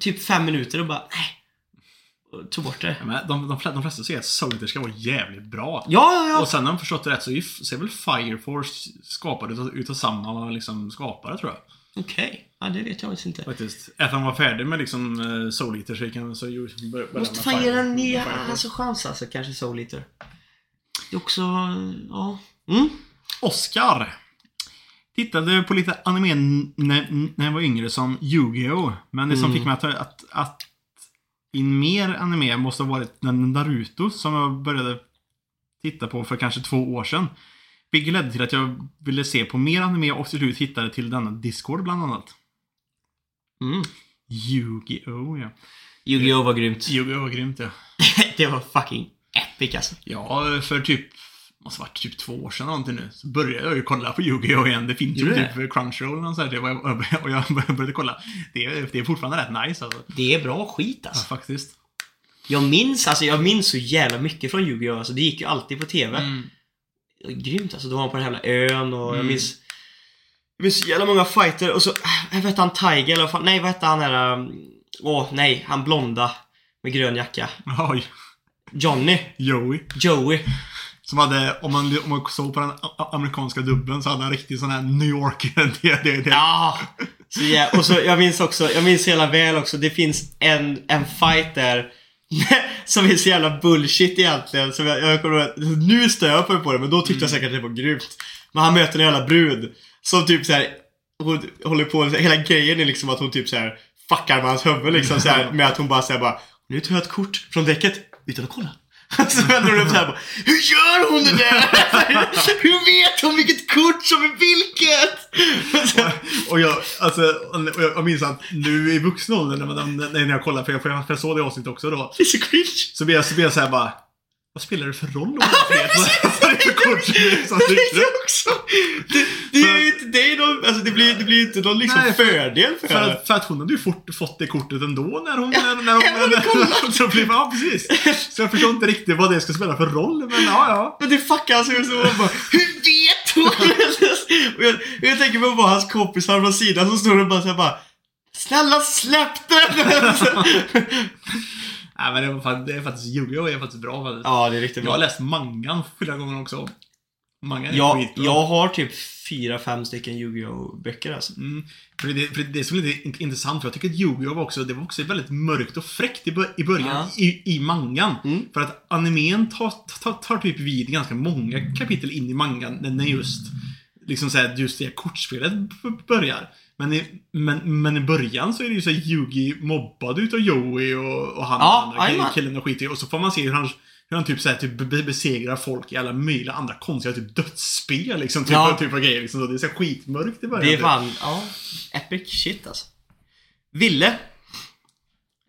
typ fem minuter och bara nej. Tog bort det. Ja, men de, de, de flesta säger att Soldier ska vara jävligt bra. Ja, ja, ja. Och sen har de förstått det rätt så är, väl Fire Force skapad utav, utav samma liksom, skapare tror jag. Okej. Ja, det vet jag faktiskt inte. Faktiskt. Efter han var färdig med liksom uh, Soul Eater så gick han så började Måste fan ge den Force. alltså, chans alltså, kanske Soul Eater. Det är också, ja. Mm. Oscar. Tittade på lite anime när, när jag var yngre som Yu-Gi-Oh! Men det som Mm. fick mig att, att, att in mer anime måste ha varit Naruto som jag började titta på för kanske två år sedan. Vilket ledde till att jag ville se på mer anime och till slut hittade till denna Discord bland annat. Mm. Yu-Gi-Oh! Ja. Yu-Gi-Oh var grymt. Yu-Gi-Oh! var grymt ja. det var fucking epic alltså. Ja, för typ måste varit typ två år sedan någonting nu. Så började jag ju kolla på Yu-Gi-Oh! igen. Det finns ju Gjorde typ Crunchyroll och så här, det var jag, och jag började kolla. Det är, det är fortfarande rätt nice alltså. Det är bra skit Ja, alltså. faktiskt. Jag minns, alltså jag minns så jävla mycket från Yu-Gi-Oh! Alltså det gick ju alltid på TV. Mm. Grymt alltså. Då var han på den här jävla ön och jag Mm. minns Jag minns så jävla många fighter och så, äh, vad hette han? Tiger eller vad fan? Nej, vad hette han där? um, Åh, nej. Han blonda. Med grön jacka. Oj. Johnny. Joey. Joey. Som hade, om man, om man såg på den amerikanska dubben så hade han riktigt sån här New York. det, det, det. Ja! Så jä- och så, jag minns också, jag minns så jävla väl också, det finns en, en fight där som är så jävla bullshit egentligen. Som jag, jag kommer ihåg, nu stör jag på det, men då tyckte jag säkert att det var grymt. Men han möter en jävla brud som typ såhär, hon håller på, hela grejen är liksom att hon typ såhär fuckar med hans huvud liksom så här, med att hon bara säger bara Nu tar jag ett kort från däcket utan att kolla. Så vänder hon upp såhär bara Hur gör hon det där? Hur vet hon vilket kort som är vilket? Och jag, alltså, och jag, jag minns att nu i vuxen ålder när, man- när jag kollar, för jag, för jag, såg det avsnittet också då. Det är så cringe. Så blir jag, så blir jag såhär bara Vad spelar det för roll om det är är också. Det, det är ju inte, det är någon, alltså det blir, det blir ju inte någon liksom Nej, för- fördel för, För henne. att, för att hon hade ju fort, fått det kortet ändå när hon... när, när hon hade kollat. så blir, ja, precis. Så jag förstår inte riktigt vad det ska spela för roll, men ja, ja. Men det fuckar alltså så man bara, hur vet hon? och jag, jag tänker på bara hans kompisar från sidan som står och bara såhär bara Snälla släpp den! Nej, men det, var, fan- det är faktiskt, Yu-Gi-Oh! är faktiskt bra faktiskt. ja, det är riktigt Jag har bra. läst mangan flera gånger också. Mangan är Jag, skitbra. jag har typ fyra, fem stycken Yu-Gi-Oh! böcker alltså. Mm. För det, för det är så lite in- intressant, för jag tycker att Yu-Gi-Oh! var också, det var också väldigt mörkt och fräckt i, bör- i början, Ja. i, i mangan. Mm. För att animen tar, tar, tar typ vid ganska många kapitel in i mangan, när just liksom så här, just det här kortspelet börjar. Men i, men, men i början så är det ju så här Yugi mobbad utav Joey och, och han Ja, den andra jajamän. killen och skit i. Och så får man se hur han hur han typ, så här, typ be- besegrar folk i alla möjliga andra konstiga typ dödsspel liksom. Typ, Ja. typ av grejer liksom. Så det är så skitmörkt i början. Det är typ. fan, ja, epic shit alltså. Ville?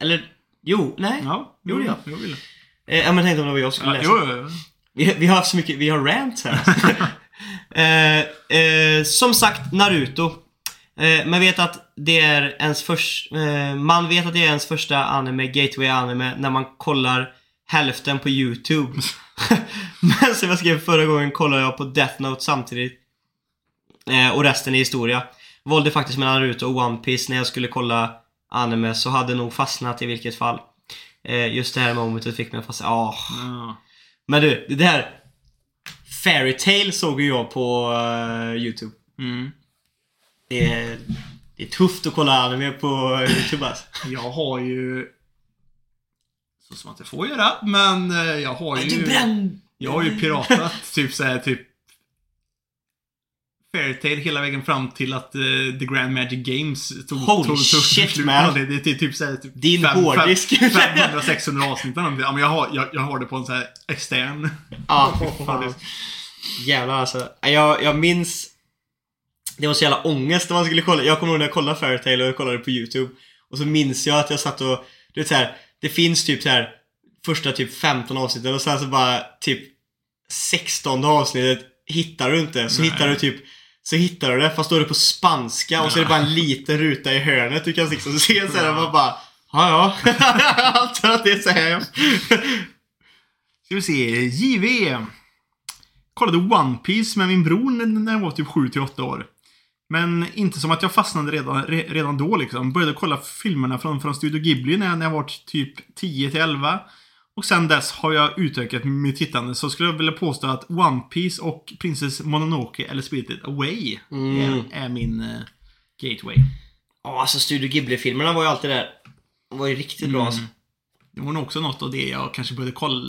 Eller, jo, nej. Ja, Jo, ja. Jo, vill. Eh, ja, men tänkte om det var jag som skulle Ja, läsa. jo, jo, jo. Vi, vi har haft så mycket, vi har rant här. eh, eh, som sagt, Naruto. Eh, man vet att det är ens först, eh, man vet att det är ens första anime, gateway anime, när man kollar hälften på YouTube. Men som jag skrev förra gången kollade jag på Death Note samtidigt. Eh, och resten är historia. Valde faktiskt mellan Naruto och One Piece när jag skulle kolla anime, så hade nog fastnat i vilket fall. Just det här momentet fick mig att fastna. Ah. Ja. Men du, det här Fairy Tail såg ju jag på eh, Youtube. Mm. Det är, det är tufft att kolla anime på Youtube alltså. Jag har ju... Så som man inte får göra, men eh, jag har ju... Du bränn... Jag har ju piratat typ såhär typ Fairytale hela vägen fram till att eh, The Grand Magic Games tog, Holy tog, tog shit, man. Det, det, är typ såhär... Typ Din fem- hårddisk. fem- 500-600 avsnitt eller. Ja, men jag har, jag, jag har det på en sån här extern. Ja, fy fan. Jävlar alltså. Jag, jag minns... Det var så jävla ångest när man skulle kolla. Jag kommer ihåg när jag kollade Fairytale och jag kollade på YouTube. Och så minns jag att jag satt och... Du vet så här, Det finns typ så här första typ 15 avsnitten och sen så bara typ 16 avsnittet hittar du inte. Så Nej. hittar du typ så hittar du det fast då är det på spanska och så är det bara en liten ruta i hörnet du kan liksom se så här, man bara Ja, ja. Jag antar att det är så här. Ska vi se. JV. Kollade One Piece med min bror när- jag var typ 7-8 år. Men inte som att jag fastnade redan, re, redan då liksom. Började kolla filmerna från, från Studio Ghibli när jag, när jag var typ 10-11. Och sen dess har jag utökat mitt tittande. Så skulle jag vilja påstå att One Piece och Princess Mononoke eller Spirited Away Mm. är, är min eh, gateway. Ja, alltså Studio Ghibli-filmerna var ju alltid där. De var ju riktigt bra alltså. Det var nog också något av det jag kanske började kolla...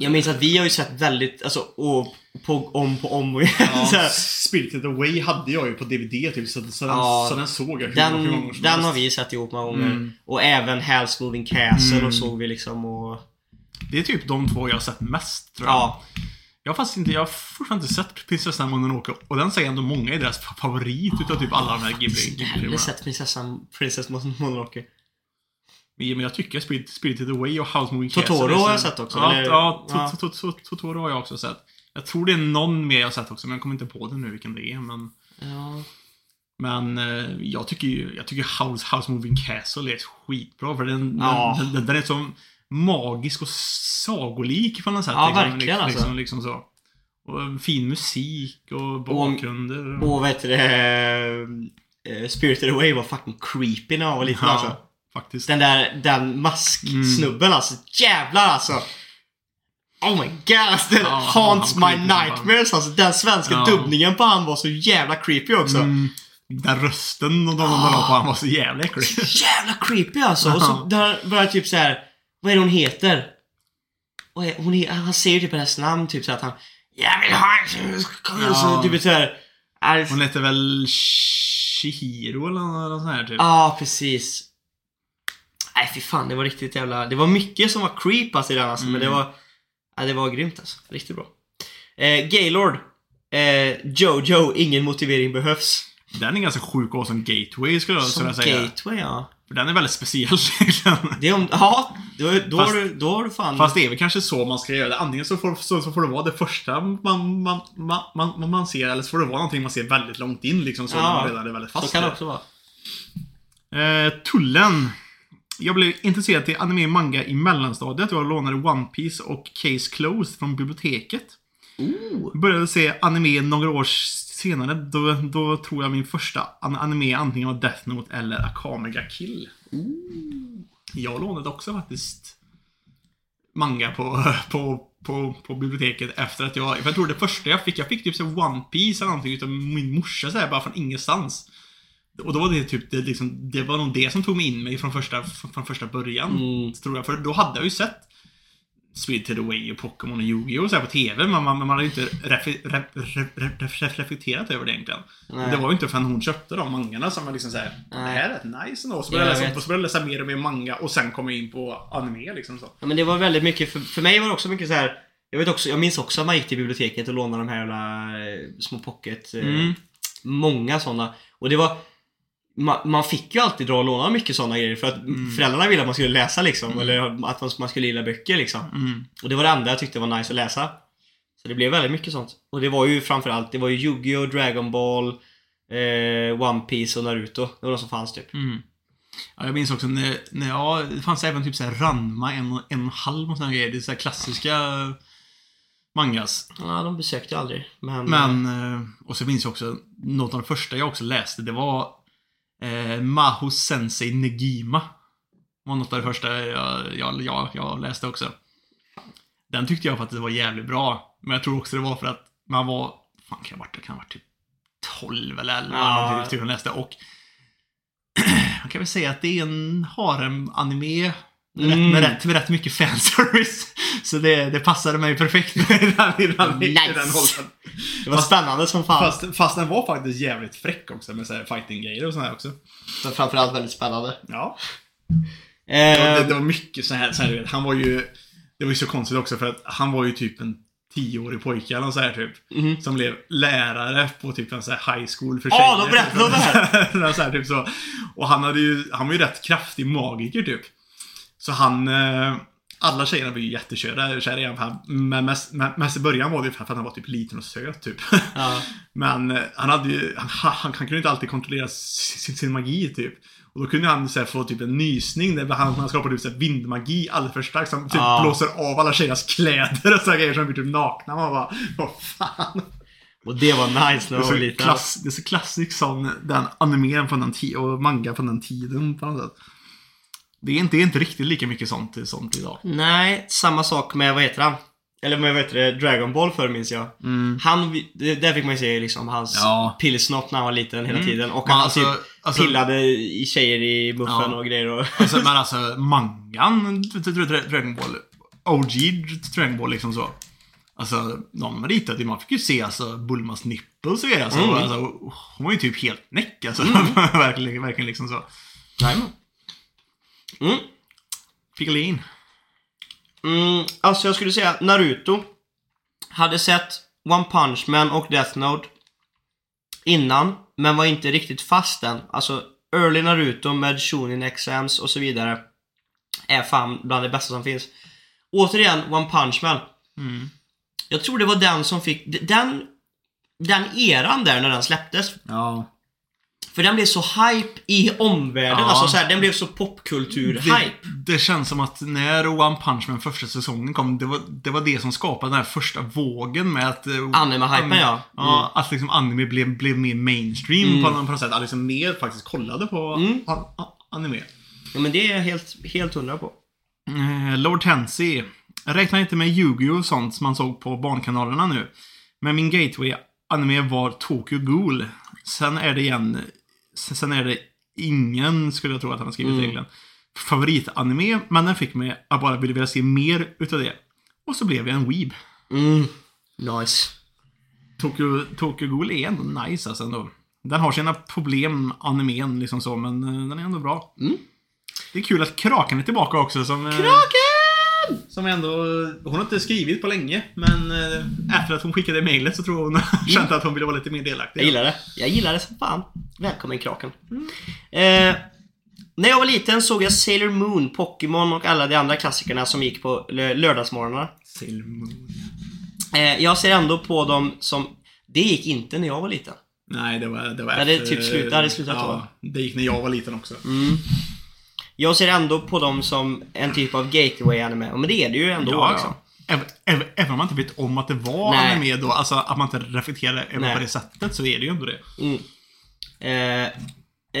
Jag minns att vi har ju sett väldigt, alltså, och, på, om på om och igen. här. Spirited Away hade jag ju på DVD typ, så, så, Ja, den, så den såg jag hur många Den, gånger som den har vi sett ihop många gånger. Mm. Och även Hell's Moving Castle Mm. och såg vi liksom och... Det är typ de två jag har sett mest tror jag. Ja. Jag har faktiskt inte, jag har fortfarande inte sett Prinsessan Mononoke och den säger ändå många är deras favorit utav typ alla de här Ghibli Jag har aldrig sett prinsessan, Princess Mononoke. Men jag tycker Spirit, Spirited Away och House Moving Totoro Castle så- har jag sett också, Ja, Totoro har jag också sett. Jag tror det är någon mer jag sett också, men jag kommer inte på det nu vilken det är. Men, Ja. men eh, jag tycker ju, jag tycker House, House Moving Castle är skitbra. För den, Ja. den, den, den är så magisk och sagolik på något sätt. Ja, liksom, verkligen, liksom, alltså. liksom, liksom så. Och fin musik och bakgrunder. Och vad heter det? eh, Spirited Away var fucking creepy när jag var liten ja, alltså. Faktiskt. Den där, den masksnubben alltså. Jävlar alltså. Oh my god, alltså, den Ja, haunts my nightmares alltså. Den svenska Ja. dubbningen på han var så jävla creepy också. Mm, den rösten och de la på han var så jävla äcklig. Jävla creepy alltså. Och så Ja. där börjar typ så här. Vad är det hon heter? Är, hon är, han säger typ hennes namn typ så att han Jag vill ha en Ja. så typ så här. Ja, Hon heter väl Shihiro eller något sånt här typ. Ja, precis. Nej, fy fan. Det var riktigt jävla... Det var mycket som var creep alltså, i den alltså, men det Mm. var... Ja, det var grymt alltså. Riktigt bra. Eh, Gaylord. Eh, Jojo, ingen motivering behövs. Den är ganska sjuk och som gateway skulle jag Som säga. gateway, ja. För den är väldigt speciell egentligen. Det är om... Ja, då, då, Fast- har du, då har du fan... Fast det är väl kanske så man ska göra det. Antingen så får, så, så får det vara det första man, man, man, man, man, ser, eller så får det vara någonting man ser väldigt långt in liksom. Så Ja, man redan är väldigt så fast kan i det det. också vara. Eh, tullen. Jag blev intresserad till anime och manga i mellanstadiet. Jag lånade One Piece och Case Closed från biblioteket. Ooh. Började se anime några år senare. Då, då tror jag min första an- anime antingen var Death Note eller Akame ga Kill. Jag lånade också faktiskt manga på, på, på, på biblioteket efter att jag... För jag tror det första jag fick, jag fick typ så One Piece eller någonting utav min morsa så här, bara från ingenstans. Och då var det typ, det, liksom, det var nog det som tog mig in mig från första, från första början. Mm. Tror jag. För då hade jag ju sett Spirited Away och Pokémon och Yu-Gi-Oh! så här på TV, men man, man, man hade ju inte refi, re, re, re, re, reflekterat över det egentligen. Nej. Det var ju inte förrän hon köpte de mangarna som var liksom såhär, det här är rätt nice ändå. Så Ja, började jag läsa, så började jag läsa mer och mer manga och sen kom jag in på anime liksom så. Ja, men det var väldigt mycket, för, för mig var det också mycket så här. Jag vet också, jag minns också att man gick till biblioteket och lånade de här jävla eh, små pocket. Eh, Mm. Många sådana. Och det var man, man fick ju alltid dra och låna mycket sådana grejer för att Mm. föräldrarna ville att man skulle läsa liksom. Eller att man, man skulle gilla böcker liksom. Mm. Och det var det enda jag tyckte var nice att läsa. Så det blev väldigt mycket sånt. Och det var ju framförallt, det var ju Yu-Gi-Oh! Dragon Ball, eh, One Piece och Naruto. Det var de som fanns typ. Mm. Ja, jag minns också när, när ja, det fanns även typ såhär Ranma, en, en halv och sådana grejer. Det är så här klassiska mangas. Ja, de besökte jag aldrig. Men... Men, eh, och så minns jag också, något av det första jag också läste, det var eh, Maho Sensei Negima. var något av det första jag, jag, jag, jag läste också. Den tyckte jag faktiskt var jävligt bra. Men jag tror också det var för att man var, fan kan jag varit, jag kan ha varit typ 12 eller 11 Ja. ja. typ, jag läste. Och man kan väl säga att det är en harem-anime Mm. med, rätt, med rätt mycket fanservice. Så det, det passade mig perfekt i den, i den, i Nice. den åldern. Det var spännande som fan. Fast, fast den var faktiskt jävligt fräck också med fighting-grejer och sånt här också. Men framförallt väldigt spännande. Ja. Det var, det, Eh, det var mycket så här, så här du vet, han var ju... Det var ju så konstigt också för att han var ju typ en tioårig pojke eller så här typ. Mhm. Som blev lärare på typ en så här high school för Ja, tjejer. de berättade om det här. så här typ så. Och han hade ju, han var ju rätt kraftig magiker typ. Så han... Eh, alla tjejerna var ju jätteköra kära i honom. Men mest, mest i början var det ju för att han var typ liten och söt typ. ja. Men eh, han hade ju, han, han, han kunde inte alltid kontrollera sin, sin magi typ. Och då kunde han så här, få typ en nysning där han, han skapade typ så här, vindmagi alldeles för starkt. Så han typ Ja. blåser av alla tjejernas kläder och sådana grejer som blir typ nakna. Man bara, vad fan. Och det var nice när jag var så, liten. klass, det är så klassisk sån, den animen från den tiden och manga från den tiden på något sätt. Det är inte, det är inte riktigt lika mycket sånt, sånt idag. Nej, samma sak med, vad heter han? Eller med, vad heter det, Dragon Ball förr minns jag. Han, det- där fick man ju se liksom hans Ja. pillsnott när han var liten hela Mm. tiden. Och Men han alltså- typ alltså- pillade i tjejer i muffen Ja. och grejer och... Alltså, men alltså, mangan, Dragon Ball, OG Dragon Ball liksom så. Alltså, de ritade man fick ju se alltså Bulmas nipples och grejer. Alltså, Mm. alltså, hon var ju typ helt näck alltså. verkligen, verkligen liksom så. Jajamän. Mm. Piccolin. Mm, alltså jag skulle säga Naruto. Hade sett One Punch Man och Death Note innan, men var inte riktigt fast än. Alltså, Early Naruto med Shonin Exams och så vidare är fan bland det bästa som finns. Återigen, One Punch Man. Mm. Jag tror det var den som fick... Den, den eran där när den släpptes. Ja. För den blev så hype i omvärlden. Ja. Alltså så här, den blev så popkultur-hype. Det, det känns som att när One Punch Man första säsongen kom, det var det, var det som skapade den här första vågen med att... eh, Anime-hypen, ja. Ja, att liksom anime blev, blev mer mainstream Mm. på, något- på något sätt. Att liksom mer faktiskt kollade på Mm. a, a, anime. Ja, men det är jag helt, helt hundra på. Eh, Lord Tensey. Jag räknar inte med Yu-Gi-Oh! och sånt som man såg på barnkanalerna nu. Men min gateway-anime var Tokyo Ghoul. Sen är det igen... Sen är det ingen, skulle jag tro att han har skrivit Mm. reglerna. Favoritanime, men den fick mig att bara vilja se mer utav det. Och så blev jag en weeb. Mm. Nice. Tokyo, Tokyo Ghoul är ändå nice alltså ändå. Den har sina problem, animen liksom så, men eh, den är ändå bra. Mm. Det är kul att Kraken är tillbaka också som... eh, Kraken! Som ändå... Hon har inte skrivit på länge, men eh, efter att hon skickade mejlet så tror jag hon kände att hon ville vara lite mer delaktig. Jag gillar det. Jag gillar det som fan. Välkommen Kraken. Eh, när jag var liten såg jag Sailor Moon, Pokémon och alla de andra klassikerna som gick på lö- lördagsmorgnarna. Sailor Moon. Eh, jag ser ändå på dem som... Det gick inte när jag var liten. Nej, det var, det var Det hade typ slut- det hade slutat ja, Det gick när jag var liten också. Mm. Jag ser ändå på dem som en typ av gateway-anime. Men det är det ju ändå Ja, liksom. Även, även, även om man inte vet om att det var Nej. anime då, alltså att man inte reflekterar över Nej. på det sättet, så är det ju ändå det. Mm. Eh,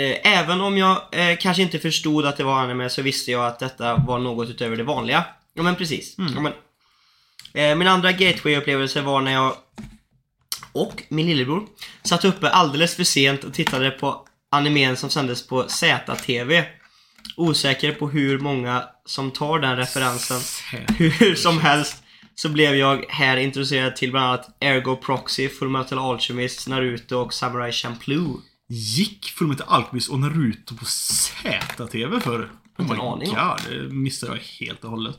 eh, även om jag eh, kanske inte förstod att det var anime så visste jag att detta var något utöver det vanliga. Ja men precis. Ja, men, eh, min andra gateway-upplevelse var när jag och min lillebror satt uppe alldeles för sent och tittade på animen som sändes på ZTV. Osäker på hur många som tar den referensen. Hur som helst så blev jag här introducerad till bland annat Ergo Proxy, Fullmetal Alchemist, Naruto och Samurai Champloo. Gick Fullmetal Alchemist och Naruto på ZTV förr? Oh Inte my en aning god, det missade jag helt och hållet.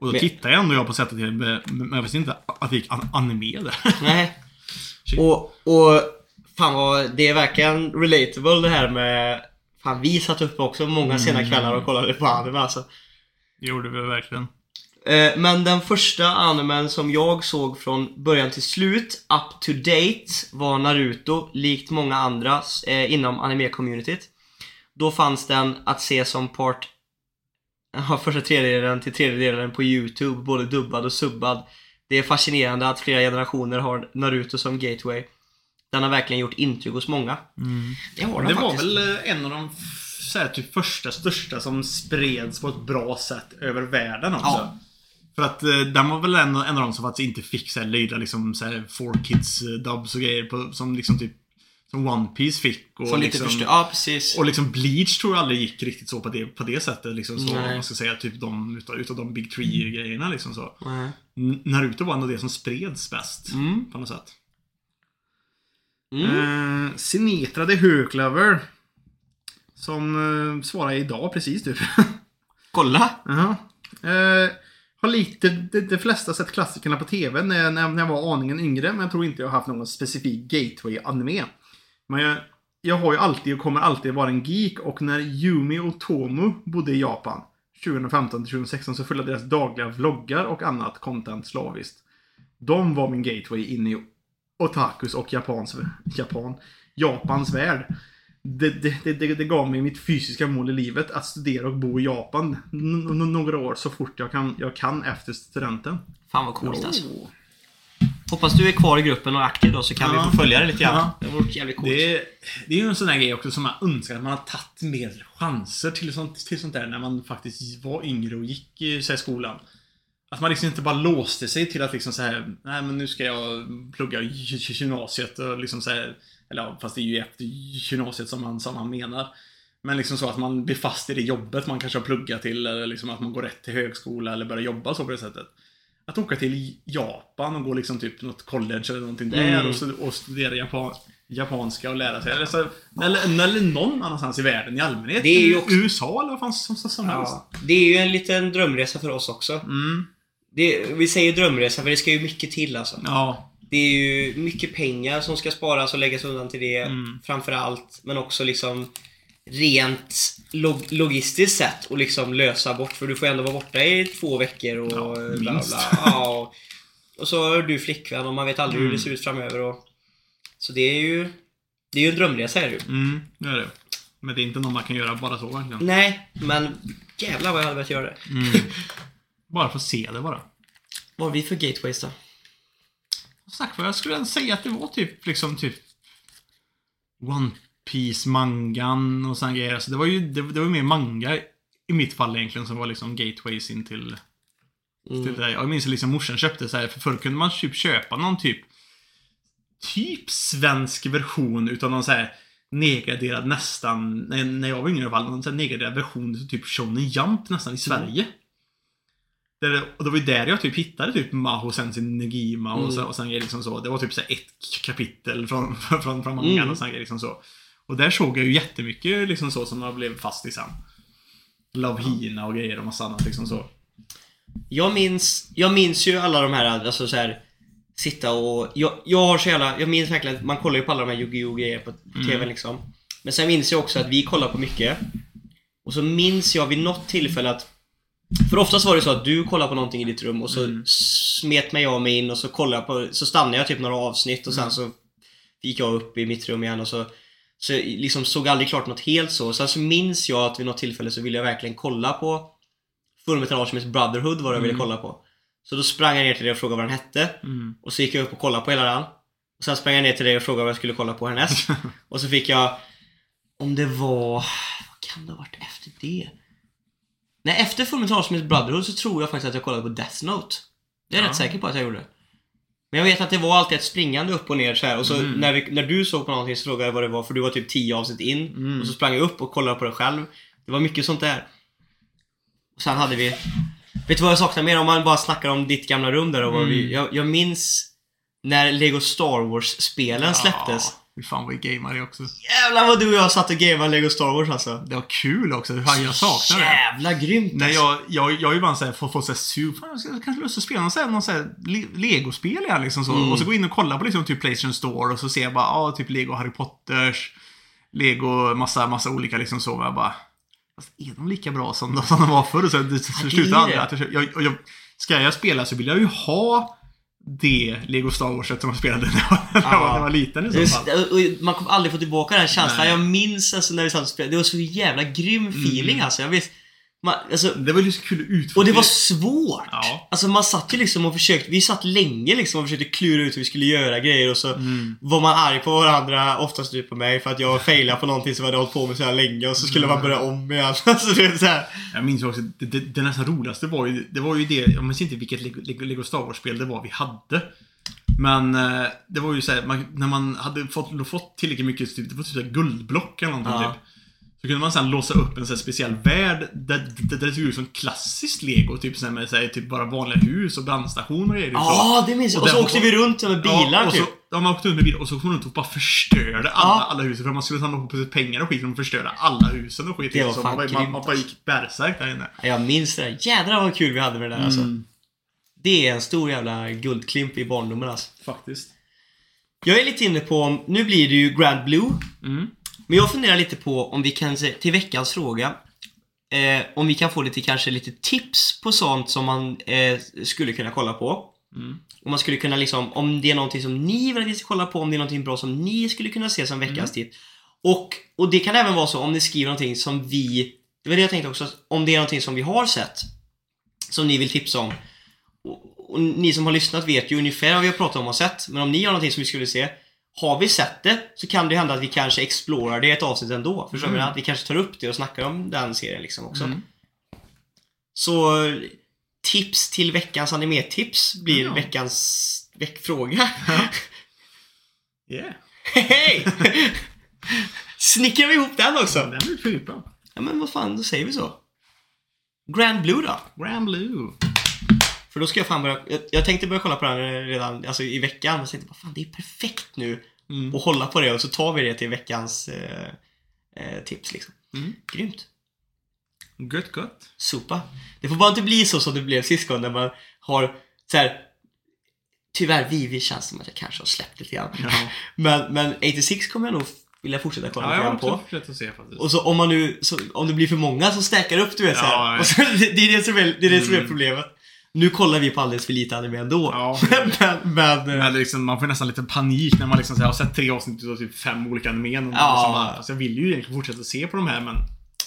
Och då Men- tittade jag ändå jag på ZTV, men jag visste inte att det gick an- anime där. Nej. Och, och fan vad, det är verkligen relatable det här med Fan vi satt uppe också många sena Mm. kvällar och kollade på anime alltså. Det gjorde vi verkligen. Eh, Men den första animen som jag såg från början till slut, up to date, var Naruto, likt många andra eh, inom anime-communityt. Då fanns den att se som part första tredjedelen till tredjedelen på YouTube, både dubbad och subbad. Det är fascinerande att flera generationer har Naruto som gateway. Den har verkligen gjort intryck hos många. Det har den Det var väl eh, en av de så här, typ första, största som spreds på ett bra sätt över världen också. Ja. För att eh, den var väl en, en av de som faktiskt inte fick så här, lyda liksom så här, four kids eh, dubs och grejer på, som liksom typ Som One Piece fick. Och lite liksom, förstör... Ja, precis. Och liksom Bleach tror jag aldrig gick riktigt så på det, på det sättet. Liksom så, Nej. man ska säga, typ de, utav, utav de Big Tree-grejerna liksom så. Nej. Naruto var ändå det som spreds bäst. Mm. På något sätt. Mm. Eh, Sinetra the Höglever. Som eh, svarar idag precis typ. Kolla! Jaha. Eh, har lite, de, de flesta sett klassikerna på TV när, när, jag var aningen yngre, men jag tror inte jag har haft någon specifik gateway-anime. Men jag, jag har ju alltid och kommer alltid vara en geek och när Yumi och Tomu bodde i Japan 2015 till 2016 så följde deras dagliga vloggar och annat content slaviskt. De var min gateway in i otakus och Japans, Japan, Japans värld. Det, det, det, det, gav mig mitt fysiska mål i livet att studera och bo i Japan n- n- några år så fort jag kan, jag kan efter studenten. Fan vad coolt alltså. Oh. Hoppas du är kvar i gruppen och aktiv då så kan Ja. vi få följa det lite grann. Ja. Det vore jävligt coolt. Det, det är ju en sån där grej också som man önskar att man har tagit mer chanser till sånt, till sånt där när man faktiskt var yngre och gick i här, skolan. Att man liksom inte bara låste sig till att liksom så här, nej men nu ska jag plugga gymnasiet och liksom så här, eller ja, fast det är ju efter gymnasiet som man, som man menar. Men liksom så att man blir fast i det jobbet man kanske har pluggat till eller liksom att man går rätt till högskola eller börjar jobba så på det sättet. Att åka till Japan och gå liksom typ något college eller någonting där Mm. och, och studera japan, japanska och lära sig. Eller, så, eller, eller någon annanstans i världen i allmänhet. Det är ju också- USA eller vad fan som, som, som helst. Ja. Det är ju en liten drömresa för oss också. Mm. Det, vi säger drömresa för det ska ju mycket till alltså. Ja. Det är ju mycket pengar som ska sparas och läggas undan till det Mm. framför allt. Men också liksom rent log logistiskt sett och liksom lösa bort. För du får ändå vara borta i två veckor och Ja, bla bla. bla. Ja, och, och så har du flickvän och man vet aldrig hur Mm. det ser ut framöver. Och, så det är ju det är ju en drömresa är det ju. Mm, det är det. Men det är inte något man kan göra bara så verkligen. Nej, men jävlar vad jag hade velat göra det. Mm. Bara för att se det bara. Vad har vi för gateways då? Sagt jag skulle säga att det var typ liksom typ One Piece mangan och såna grejer. Alltså det var ju det, det var mer manga i mitt fall egentligen som var liksom gateways in till, Mm. Jag minns att liksom morsan köpte så här, för förr kunde man typ köpa någon typ typ svensk version utav någon så här nedgraderad nästan, när, jag var yngre i alla fall, någon så här nedgraderad version typ Shonen Jump nästan i Sverige. Där, det- och det var ju där jag typ hittade typ Maho Sensin Negima och, Mm. så, och sen liksom så. Det var typ så ett kapitel från, från, från mangan Mm. och sen liksom så. Och där såg jag ju jättemycket liksom så som jag blev fast i sen. Love Hina och grejer och massa annat liksom så. Jag minns, jag minns ju alla de här, alltså så här Sitta och, jag, jag har så jävla, jag minns verkligen att man kollar ju på alla de här Yu-Gi-Oh grejer på, på TV liksom Men sen minns jag också att vi kollar på mycket Och så minns jag vid något tillfälle att För oftast var det så att du kollade på någonting i ditt rum och så smet mig jag mig in och så kollade jag på, så stannade jag typ några avsnitt och sen så gick jag upp i mitt rum igen och så Så jag liksom såg aldrig klart något helt så. Sen så minns jag att vid något tillfälle så ville jag verkligen kolla på Fullmetal Alchemist Brotherhood var det jag ville kolla på. Så då sprang jag ner till dig och frågade vad den hette. Mm. Och så gick jag upp och kollade på hela den. Och sen sprang jag ner till dig och frågade vad jag skulle kolla på härnäst. och så fick jag... Om det var... Vad kan det ha varit efter det? Nej, efter Fullmetal Alchemist Brotherhood så tror jag faktiskt att jag kollade på Death Note. Det är jag Ja. rätt säker på att jag gjorde. Men jag vet att det var alltid ett springande upp och ner så här. Och så Mm. när, vi, när du såg på någonting så frågade jag vad det var för du var typ 10 avsnitt in. Mm. Och så sprang jag upp och kollade på det själv. Det var mycket sånt där. Och sen hade vi... Vet du vad jag saknar mer om man bara snackar om ditt gamla rum där och vad vi, Mm. jag, jag minns när Lego Star Wars-spelen släpptes. Ja, Fy fan vad vi gameade också. Jävlar vad du och jag satt och gameade Lego Star Wars alltså. Det var kul också. Fan, jag saknar det. Jävla grymt Nej, alltså. jag, jag, jag har ju bara så här, fått, fått så här, su- fan, jag ska kanske lust att spela någon, så här, någon så här, le- Lego-spel igen liksom så. Mm. Och så gå in och kolla på liksom typ Playstation Store och så ser jag bara, ja, typ Lego Harry Potters, Lego, massa, massa olika liksom så. Och jag bara, fast är de lika bra som, som de var förr? Och så det, jag, jag, och jag, ska jag spela så vill jag ju ha det Lego Star Wars som jag spelade när jag, när jag, var, när jag var liten i så fall. man kommer aldrig få tillbaka den känslan. Nej. Jag minns alltså när vi satt och spelade. Det var så jävla grym feeling alltså. Jag vet, man, alltså Det var ju så kul att utforska. och det var svårt! Ja. Alltså man satt ju liksom och försökte, vi satt länge liksom och försökte klura ut hur vi skulle göra grejer och så Mm. var man arg på varandra, oftast du på mig, för att jag failade på någonting som jag hade hållit på med så här länge och så skulle man börja om igen. Alltså det är så här. Jag minns också, det, det, det nästan roligaste var ju, det var ju det, jag minns inte vilket Lego, Lego, Star Wars-spel det var vi hade. Men eh, det var ju såhär, när man hade fått, fått tillräckligt mycket, typ, det var typ guldblock eller någonting Ja. typ. Så kunde man sen låsa upp en sån speciell värld där, där, där det såg ut som klassiskt Lego. Typ så här med så här, typ bara vanliga hus och brandstation och grejer. Ja, det minns jag. Och så där- åkte vi runt med bilar ja, och typ. så, de åkte runt med bil och så kom de runt och bara förstörde alla, Ja. alla husen. För man skulle samla på sig pengar och skit. Och de förstörde alla husen och skit. Det var så fan man, man, man bara gick bärsärk där inne. Jag minns det där. Jädrar vad kul vi hade med det där alltså. Mm. Det är en stor jävla guldklimp i barndomen alltså. Faktiskt. Jag är lite inne på, nu blir det ju Grand Blue. Mm. Men jag funderar lite på om vi kan, se- till veckans fråga, eh, om vi kan få lite kanske lite tips på sånt som man eh, skulle kunna kolla på. Mm. Om man skulle kunna liksom, om det är någonting som ni vill att vi ska kolla på, om det är någonting bra som ni skulle kunna se som veckans tips. Och, och det kan även vara så om ni skriver någonting som vi, det var det jag tänkte också, om det är någonting som vi har sett, som ni vill tipsa om. Och, och ni som har lyssnat vet ju ungefär vad vi har pratat om och sett, men om ni har någonting som vi skulle se, har vi sett det så kan det hända att vi kanske explorar det i ett avsnitt ändå. Förstår du? Mm. Att vi kanske tar upp det och snackar om den serien liksom också. Mm. Så tips till veckans animetips blir Ja. veckans veckfråga. Yeah. Hej! Snickrar vi ihop den också? Den blir skitbra. Ja men vad fan, då säger vi så. Grand Blue då? Grand Blue. För då ska jag fan börja, jag, jag tänkte börja kolla på den redan alltså i veckan, men så tänkte jag, fan det är perfekt nu Mm. att hålla på det och så tar vi det till veckans eh, eh, tips liksom. Mm. Grymt. Gött, gött. Sopa. Det får bara inte bli så som det blev sist gång när man har så här. Tyvärr, Vivi känns som att jag kanske har släppt lite grann. Ja. Men, men 86 kommer jag nog vilja fortsätta kolla Ja, lite grann på. att se faktiskt. Och så om man nu, så, om det blir för många så stackar upp du vet så här. Ja, ja. Och så, det, det är det som är, det är, det som är Mm. problemet. Nu kollar vi på alldeles för lite anime ändå. Ja. men, men, eh, Men liksom, man får nästan lite panik när man liksom har sett tre avsnitt av typ fem olika animen. Ja. liksom jag vill ju egentligen fortsätta se på de här men...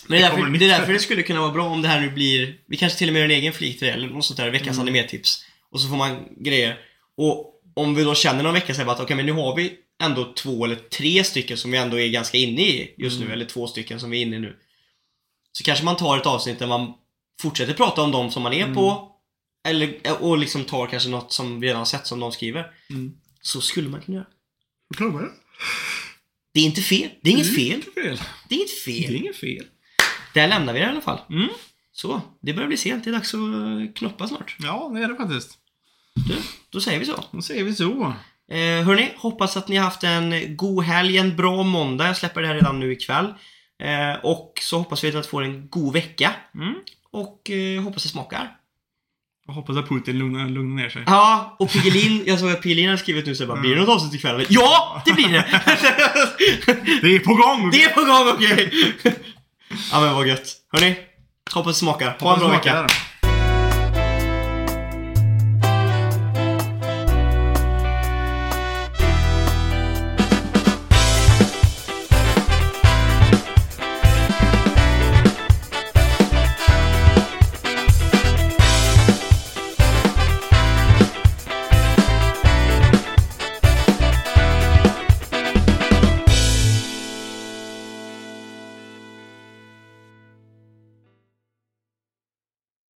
Men det är, därför, det är därför det skulle kunna vara bra om det här nu blir, vi kanske till och med gör en egen flik till det, eller något sånt där, veckans Mm. animetips. Och så får man grejer. Och om vi då känner någon vecka så att okej men nu har vi ändå två eller tre stycken som vi ändå är ganska inne i just Mm. nu, eller två stycken som vi är inne i nu. Så kanske man tar ett avsnitt där man fortsätter prata om dem som man är Mm. på, eller, och liksom tar kanske något som vi redan har sett som de skriver. Mm. Så skulle man kunna göra. Klarar man det? Det är inte fel. Det är inget Mm. fel. fel. Det är inget Det fel. är inget fel. Där lämnar vi det i alla fall. Mm. Så, det börjar bli sent. Det är dags att eh, knoppa snart. Ja, det är det faktiskt. Du, då säger vi så. Då säger vi så. Eh, hörni, hoppas att ni har haft en god helg, en bra måndag. Jag släpper det här redan nu ikväll. Eh, och så hoppas vi att få en god vecka. Mm. Och eh, hoppas det smakar. Jag hoppas att Putin lugnar, lugnar ner sig. Ja, och Piggelin, jag såg att Piggelin har skrivit nu så jag bara, blir det något avsnitt ikväll? Ja, det blir det! Det är på gång! det är på gång, okej! ja men vad gött. Hörni, hoppas det smakar. Ha en bra vecka.